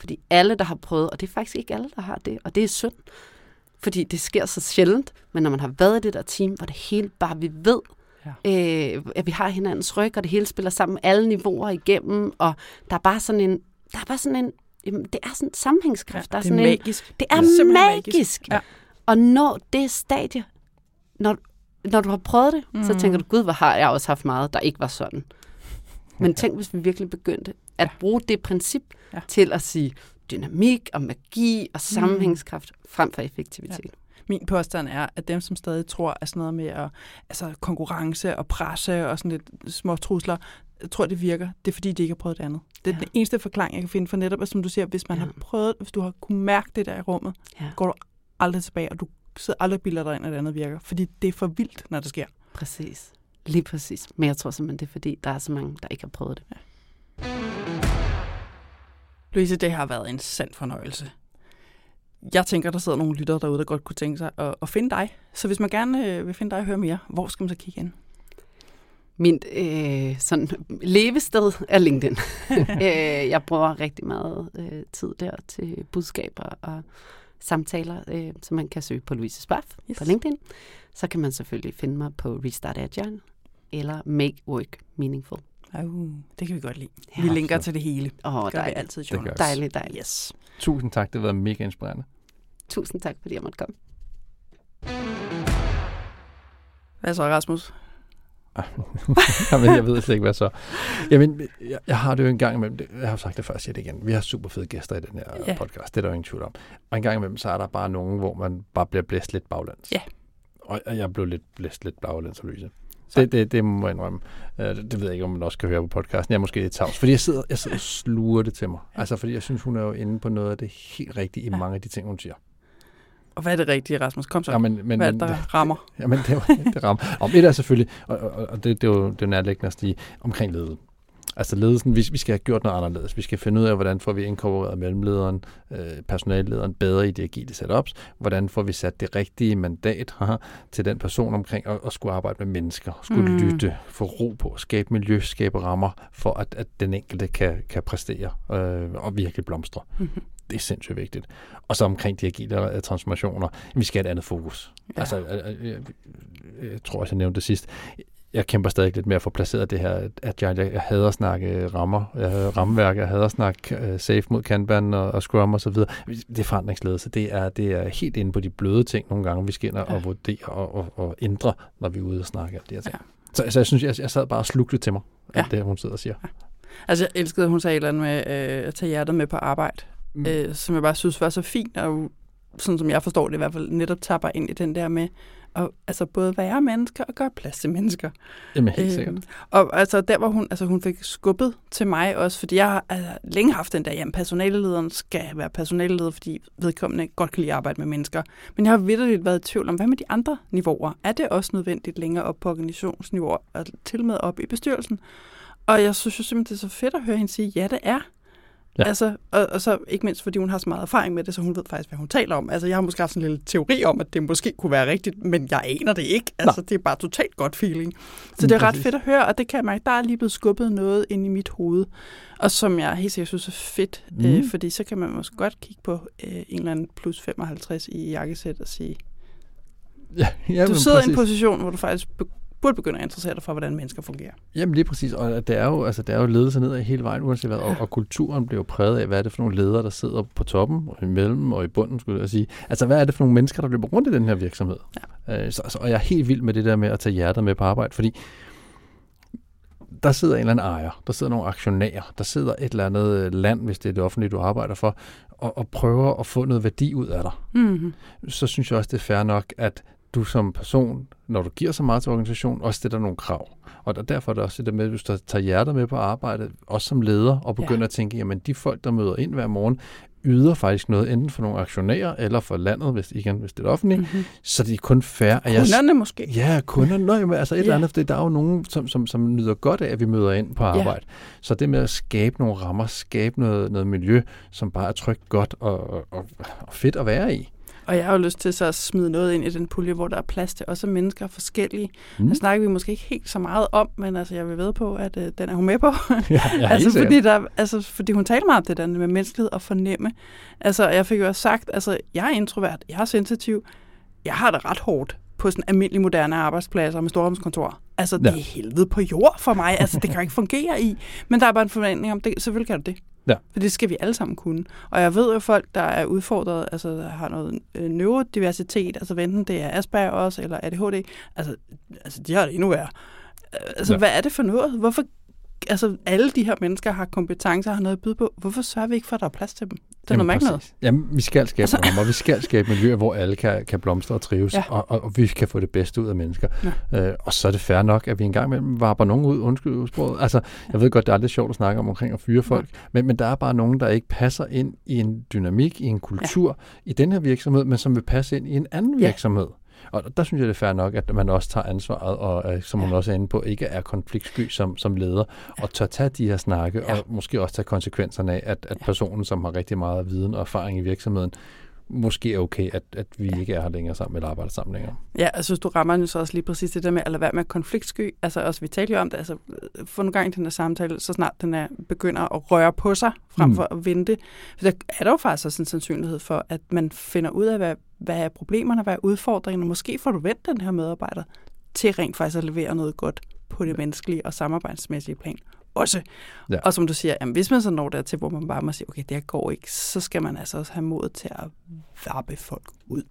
Fordi alle, der har prøvet, og det er faktisk ikke alle, der har det, og det er synd, fordi det sker så sjældent, men når man har været i det der team, hvor det hele bare, vi ved, ja. øh, at vi har hinandens ryg, og det hele spiller sammen alle niveauer igennem, og der er bare sådan en, der er bare sådan en, jamen, det er sådan en sammenhængskraft. Ja, der er det er sådan magisk. En, det er simpelthen magisk. magisk. Ja. Og når det stadie, når, når du har prøvet det, mm. så tænker du, gud, hvor har jeg også haft meget, der ikke var sådan. Men tænk, hvis vi virkelig begyndte at bruge det princip Ja. til at sige dynamik og magi og sammenhængskraft frem for effektivitet. Min påstand er, at dem, som stadig tror, at sådan noget med at, altså konkurrence og presse og sådan lidt små trusler, jeg tror, det virker. Det er, fordi de ikke har prøvet det andet. Det er Ja. ja. den eneste forklaring, jeg kan finde for netop, at som du siger, hvis man Ja. ja. har prøvet, hvis du har kunne mærke det der i rummet, Ja. går du aldrig tilbage, og du sidder aldrig og bilder dig ind, at det andet virker. Fordi det er for vildt, når det sker. Præcis. Lige præcis. Men jeg tror simpelthen, det er fordi, der er så mange, der ikke har prøvet det. Louise, det har været en sand fornøjelse. Jeg tænker, der sidder nogle lyttere derude, der godt kunne tænke sig at, at finde dig. Så hvis man gerne øh, vil finde dig og høre mere, hvor skal man så kigge ind? Min øh, sådan levested er LinkedIn. øh, jeg bruger rigtig meget øh, tid der til budskaber og samtaler, øh, som man kan søge på Louise Spaff yes. På LinkedIn. Så kan man selvfølgelig finde mig på Restart Agile eller Make Work Meaningful. Uh, det kan vi godt lide. Ja, vi linker absolut. til det hele. Åh, Gør vi dejligt. altid i Det gør notes. vi. Dejligt, dejligt. Yes. Tusind tak, det har været mega inspirerende. Tusind tak, fordi jeg måtte komme. Hvad så, Rasmus? Jamen, jeg ved slet ikke, hvad så. Jamen, jeg, jeg har det jo en gang imellem, jeg har sagt det før, jeg siger det igen, vi har super fede gæster i den her Ja. podcast, det er der jo ingen tvivl om. Og en gang imellem, så er der bare nogen, hvor man bare bliver blæst lidt baglands. Ja. Og og jeg blev lidt blæst lidt baglands af Louise. Det, det, det må jeg indrømme. Uh, det, det ved jeg ikke, om man også kan høre på podcasten. Jeg er måske lidt tavs, fordi jeg sidder, jeg sidder og sluger det til mig. Altså, fordi jeg synes, hun er jo inde på noget af det helt rigtige i mange af de ting, hun siger. Og hvad er det rigtige, Rasmus? Kom så. Ja, men, men, hvad er det, der rammer? Jamen, det, det rammer. Om et er selvfølgelig, og, og, og det, det, er jo, det er jo nærliggende at sige, omkring ledelsen. Altså ledelsen, vi, vi skal have gjort noget anderledes. Vi skal finde ud af, hvordan får vi inkorporeret mellemlederen, øh, personallederen bedre i de agile setups. Hvordan får vi sat det rigtige mandat haha, til den person omkring at, at skulle arbejde med mennesker, skulle Mm. lytte, få ro på, skabe miljø, skabe rammer, for at, at den enkelte kan, kan præstere øh, og virkelig blomstre. Mhm. Det er sindssygt vigtigt. Og så omkring de agile øh, transformationer, vi skal have et andet fokus. Ja. Altså, jeg, jeg, jeg tror også, jeg nævnte det sidst. Jeg kæmper stadig lidt med at få placeret det her agile. Jeg, jeg hader at snakke rammer, jeg hader rammeværk, jeg hader at snakke uh, safe mod Kanban og, og Scrum og så videre. Det er forandringsledelse. Det er, det er helt inde på de bløde ting nogle gange, vi skal ind og, Ja. og vurdere og, og, og ændre, når vi er ude og snakke om de her ting. Ja. Så, så jeg synes, jeg, jeg sad bare og slugte til mig, Ja. alt det, hun sidder og siger. Altså, jeg elskede, at hun sagde et eller andet med øh, at tage hjertet med på arbejde. Mm. Øh, som jeg bare synes var så fint, og sådan som jeg forstår det i hvert fald, netop tapper ind i den der med at altså, både være mennesker og gøre plads til mennesker. Jamen, helt sikkert. Øhm, og altså der, hvor hun, altså, hun fik skubbet til mig også, fordi jeg har altså, længe haft den der, jamen personalelederen skal være personaleleder, fordi vedkommende godt kan lide at arbejde med mennesker. Men jeg har vidderligt været i tvivl om, hvad med de andre niveauer? Er det også nødvendigt længere op på organisationsniveau, og til med op i bestyrelsen? Og jeg synes jo simpelthen, det er så fedt at høre hende sige, ja, det er. Ja. Altså, og, og så ikke mindst, fordi hun har så meget erfaring med det, så hun ved faktisk, hvad hun taler om. Altså, jeg har måske haft sådan en lille teori om, at det måske kunne være rigtigt, men jeg aner det ikke. Altså, det er bare totalt godt feeling. Så det er ret Præcis. fedt at høre, og det kan jeg mærke, der er lige blevet skubbet noget ind i mit hoved, og som jeg helt sikkert synes er fedt, mm. øh, Mm. fordi så kan man måske godt kigge på øh, en eller anden plus 55 i jakkesæt og sige, Ja, ja, du sidder i en præcis. position, hvor du faktisk burde begynde at interessere dig for, hvordan mennesker fungerer. Jamen lige præcis, og det er jo, altså, det er jo ledelse ned ad hele vejen, uanset hvad, og, og kulturen bliver jo præget af, hvad er det for nogle ledere, der sidder på toppen, og imellem og i bunden, skulle jeg sige. Altså, hvad er det for nogle mennesker, der løber rundt i den her virksomhed? Ja. Øh, så, så, og jeg er helt vild med det der med at tage hjertet med på arbejde, fordi der sidder en eller anden ejer, der sidder nogle aktionærer, der sidder et eller andet øh, land, hvis det er det offentlige, du arbejder for, og, og prøver at få noget værdi ud af dig Mm-hmm. så synes jeg også, det er fair nok, at du som person, når du giver så meget til organisationen, også stiller nogle krav. Og der, derfor er det også det der med, at hvis du tager hjertet med på arbejde, også som leder, og begynder ja. at tænke, jamen de folk, der møder ind hver morgen, yder faktisk noget, enten for nogle aktionærer eller for landet, hvis, igen, hvis det er offentligt, Mm-hmm. så det er kun fair, at jeg... Kunderne måske. Ja, kunderne. Nå, jamen, altså et Ja. eller andet, fordi der er jo nogen, som, som, som nyder godt af, at vi møder ind på arbejde. Så det med at skabe nogle rammer, skabe noget, noget miljø, som bare er trygt, godt og, og, og fedt at være i. Og jeg har jo lyst til så at smide noget ind i den pulje, hvor der er plads til også mennesker forskellige. Mm. Det snakker vi måske ikke helt så meget om, men altså, jeg vil ved på, at øh, den er hun med på. Ja, ja, altså, fordi, der, altså, fordi hun taler meget om det der med menneskelighed og fornemme. Altså, jeg fik jo også sagt, altså, jeg er introvert, jeg er sensitiv, jeg har det ret hårdt på sådan almindelige moderne arbejdspladser med storrumskontor. Altså, det Ja. er helvede på jord for mig. Altså, det kan jeg ikke fungere i. Men der er bare en forventning om, det, selvfølgelig kan du det. Ja. For det skal vi alle sammen kunne. Og jeg ved jo folk, der er udfordret, altså der har noget øh, neurodiversitet, altså enten det er Asperger også, eller ADHD, altså, altså de har det endnu værre. Øh, Altså, Ja. ja. hvad er det for noget? Hvorfor, altså alle de her mennesker har kompetencer, har noget at byde på. Hvorfor sørger vi ikke for, at der er plads til dem? Det er noget noget. Jamen, vi skal skabe Altså- rammer, vi skal skabe miljøer, hvor alle kan, kan blomstre og trives, Ja. ja. og, og, og, vi kan få det bedste ud af mennesker. Ja. Øh, og så er det fair nok, at vi engang imellem varper nogen ud, undskyld udsproget. Altså, jeg ved godt, det er aldrig sjovt at snakke om omkring at fyre folk, men, men der er bare nogen, der ikke passer ind i en dynamik, i en kultur, ja. i den her virksomhed, men som vil passe ind i en anden Ja. virksomhed. Og der synes jeg, det er fair nok, at man også tager ansvaret, og øh, som hun Ja. også er inde på, ikke er konfliktsky som, som leder, og tør tage de her snakke, Ja. og måske også tage konsekvenserne af, at, at personen, som har rigtig meget viden og erfaring i virksomheden, måske er okay, at, at vi ikke er her længere sammen, eller arbejder sammen længere. Ja, jeg synes, du rammer jo så også lige præcis det der med at lade være med konfliktsky. Altså også, vi talte jo om det, altså få nogle gange i den her samtale, så snart den er, begynder at røre på sig, frem Mm. for at vente. For der er der jo faktisk også en sandsynlighed for, at man finder ud af, hvad, hvad er problemerne, hvad er udfordringerne. Måske får du vendt den her medarbejder til rent faktisk at levere noget godt på det menneskelige og samarbejdsmæssige plan også. Ja. Og som du siger, jamen, hvis man så når dertil, hvor man bare må sige, okay, det her går ikke, så skal man altså også have mod til at varpe folk ud.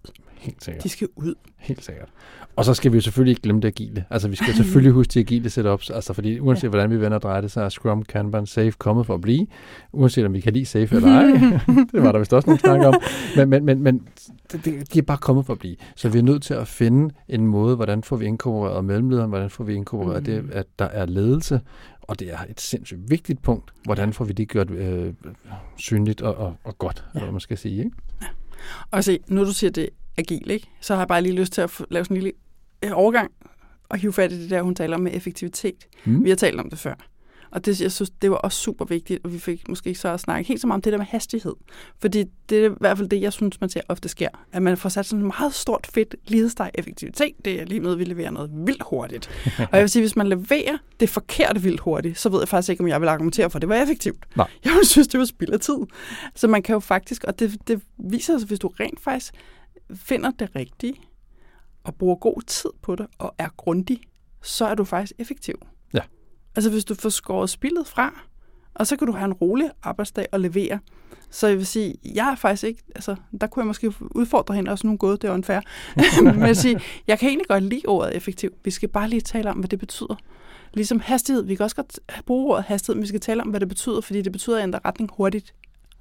Helt sikkert. De skal ud. Helt sikkert. Og så skal vi jo selvfølgelig ikke glemme det agile. Altså, vi skal selvfølgelig huske de agile setups, altså fordi uanset ja. hvordan vi vender og drejer det, så er Scrum, Kanban, Safe kommet for at blive. Uanset om vi kan lide Safe eller ej. det var der vist også nogle snakke om. Men, men, men, men det, de er bare kommet for at blive. Så vi er nødt til at finde en måde, hvordan får vi inkorporeret mellemlederen, hvordan får vi inkorporeret. Mm. det, at der er ledelse, og det er et sindssygt vigtigt punkt. Hvordan får vi det gjort øh, synligt og, og, og godt, ja. eller hvad man skal sige. Ikke? Og se, nu du siger det agil, ikke? så har jeg bare lige lyst til at lave sådan en lille øh, overgang og hive fat i det der, hun taler om med effektivitet. Mm. Vi har talt om det før. Og det, jeg synes, det var også super vigtigt, og vi fik måske ikke så at snakke helt så meget om det der med hastighed. Fordi det er i hvert fald det, jeg synes, man ser ofte sker. At man får sat sådan en meget stort fedt lighedssteg effektivitet. Det er lige med, at vi leverer noget vildt hurtigt. og jeg vil sige, hvis man leverer det forkerte vildt hurtigt, så ved jeg faktisk ikke, om jeg vil argumentere for, at det var effektivt. Nej. Jeg vil synes, det var spild af tid. Så man kan jo faktisk, og det, det viser sig, hvis du rent faktisk finder det rigtige, og bruger god tid på det, og er grundig, så er du faktisk effektiv. Altså hvis du får skåret spillet fra, og så kan du have en rolig arbejdsdag og levere. Så jeg vil sige, jeg er faktisk ikke, altså der kunne jeg måske udfordre hende også nogle gode, det er unfair. Men jeg, sige, jeg kan egentlig godt lide ordet effektiv. Vi skal bare lige tale om, hvad det betyder. Ligesom hastighed, vi kan også godt bruge ordet hastighed, men vi skal tale om, hvad det betyder, fordi det betyder at ændre retning hurtigt.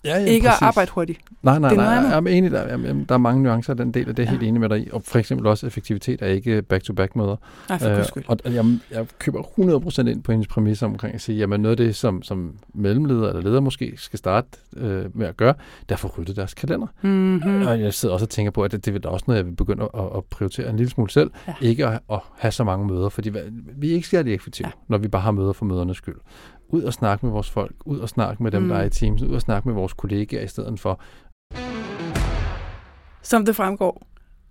Ja, ja, ikke præcis. at arbejde hurtigt. Nej, nej, nej. Jeg er enig, der, jamen, der er mange nuancer af den del, og det er Ja. helt enig med dig i. Og for eksempel også effektivitet er ikke back-to-back møder. Nej, for guds skyld. og og jeg, køber 100% ind på hendes præmisser omkring at sige, jamen noget af det, som, som mellemleder eller leder måske skal starte øh, med at gøre, det er at få ryddet deres kalender. Mm-hmm. Og jeg sidder også og tænker på, at det, det er da også noget, jeg vil begynde at, at prioritere en lille smule selv. Ja. Ikke at, at have så mange møder, fordi vi er ikke særlig effektive, Ja. når vi bare har møder for mødernes skyld. Ud og snakke med vores folk, ud og snakke med dem, Mm. der er i teams, ud og snakke med vores kollegaer i stedet for. Som det fremgår,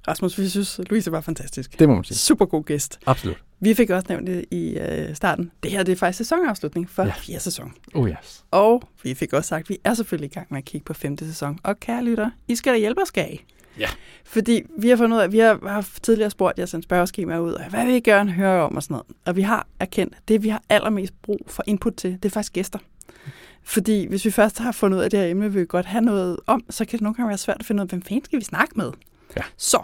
Rasmus, vi synes, Louise var fantastisk. Det må man sige. Super god gæst. Absolut. Vi fik også nævnt det i øh, starten. Det her det er faktisk sæsonafslutning for Ja. ja. fjerde sæson. Oh yes. Og vi fik også sagt, at vi er selvfølgelig i gang med at kigge på femte sæson. Og kære lytter, I skal da hjælpe os, skal I? Ja. Fordi vi har fundet ud af, at vi har, har tidligere spurgt jer sendt spørgeskemaer ud, og hvad vil I gerne høre om og sådan noget. Og vi har erkendt, det vi har allermest brug for input til, det er faktisk gæster. Fordi hvis vi først har fundet ud af det her emne, vil vi godt have noget om, så kan det nogle gange være svært at finde ud af, hvem fanden skal vi snakke med? Ja. Så,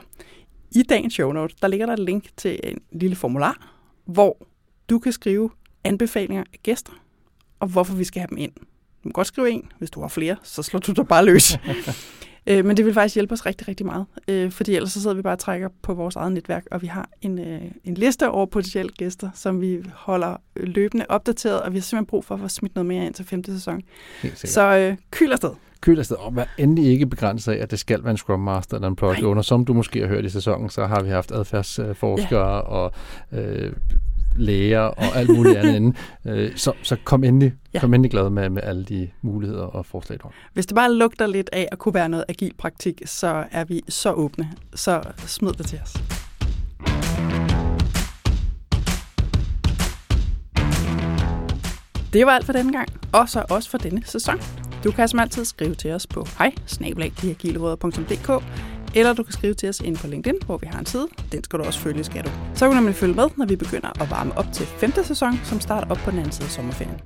i dagens show note, der ligger der et link til en lille formular, hvor du kan skrive anbefalinger af gæster, og hvorfor vi skal have dem ind. Du må godt skrive en. Hvis du har flere, så slår du dig bare løs. Øh, Men det vil faktisk hjælpe os rigtig, rigtig meget. Øh, Fordi ellers så sidder vi bare og trækker på vores eget netværk, og vi har en, øh, en liste over potentielle gæster, som vi holder løbende opdateret, og vi har simpelthen brug for at få smidt noget mere ind til femte sæson. Så øh, kyl afsted. køl afsted, og vær endelig ikke begrænset af, at det skal være en Scrum Master eller en Product. Owner. Som du måske har hørt i sæsonen, så har vi haft adfærdsforskere ja. og øh, læger og alt muligt andet inden. Øh, så, så kom endelig, Ja. kom endelig glad med, med alle de muligheder og forslag, du. Hvis det bare lugter lidt af at kunne være noget agil praktik, så er vi så åbne. Så smid det til os. Det var alt for denne gang, og så også for denne sæson. Du kan som altid skrive til os på hej eller du kan skrive til os inde på LinkedIn, hvor vi har en side. Den skal du også følge, skal du. Så kan du nemlig følge med, når vi begynder at varme op til femte sæson, som starter op på den anden side af sommerferien.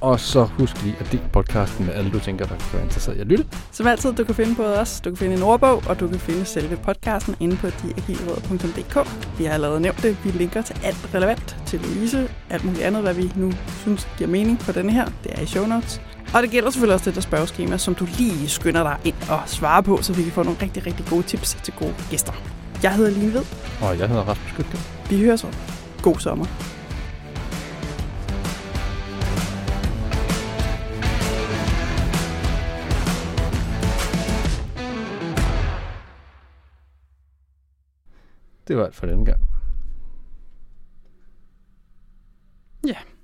Og så husk lige at del podcasten med alle, du tænker, der kan være interesseret i at lytte. Som altid, du kan finde både os, du kan finde en ordbog, og du kan finde selve podcasten inde på diagilråd.dk. Vi har allerede nævnt det. Vi linker til alt relevant, til Louise, alt muligt andet, hvad vi nu synes giver mening på denne her. Det er i show notes. Og det gælder selvfølgelig også det der spørgeskema, som du lige skynder dig ind og svarer på, så vi kan få nogle rigtig, rigtig gode tips til gode gæster. Jeg hedder Line Ved. Og jeg hedder Rasmus Skytke. Vi hører så. God sommer. Det var alt for den gang. Ja. Yeah.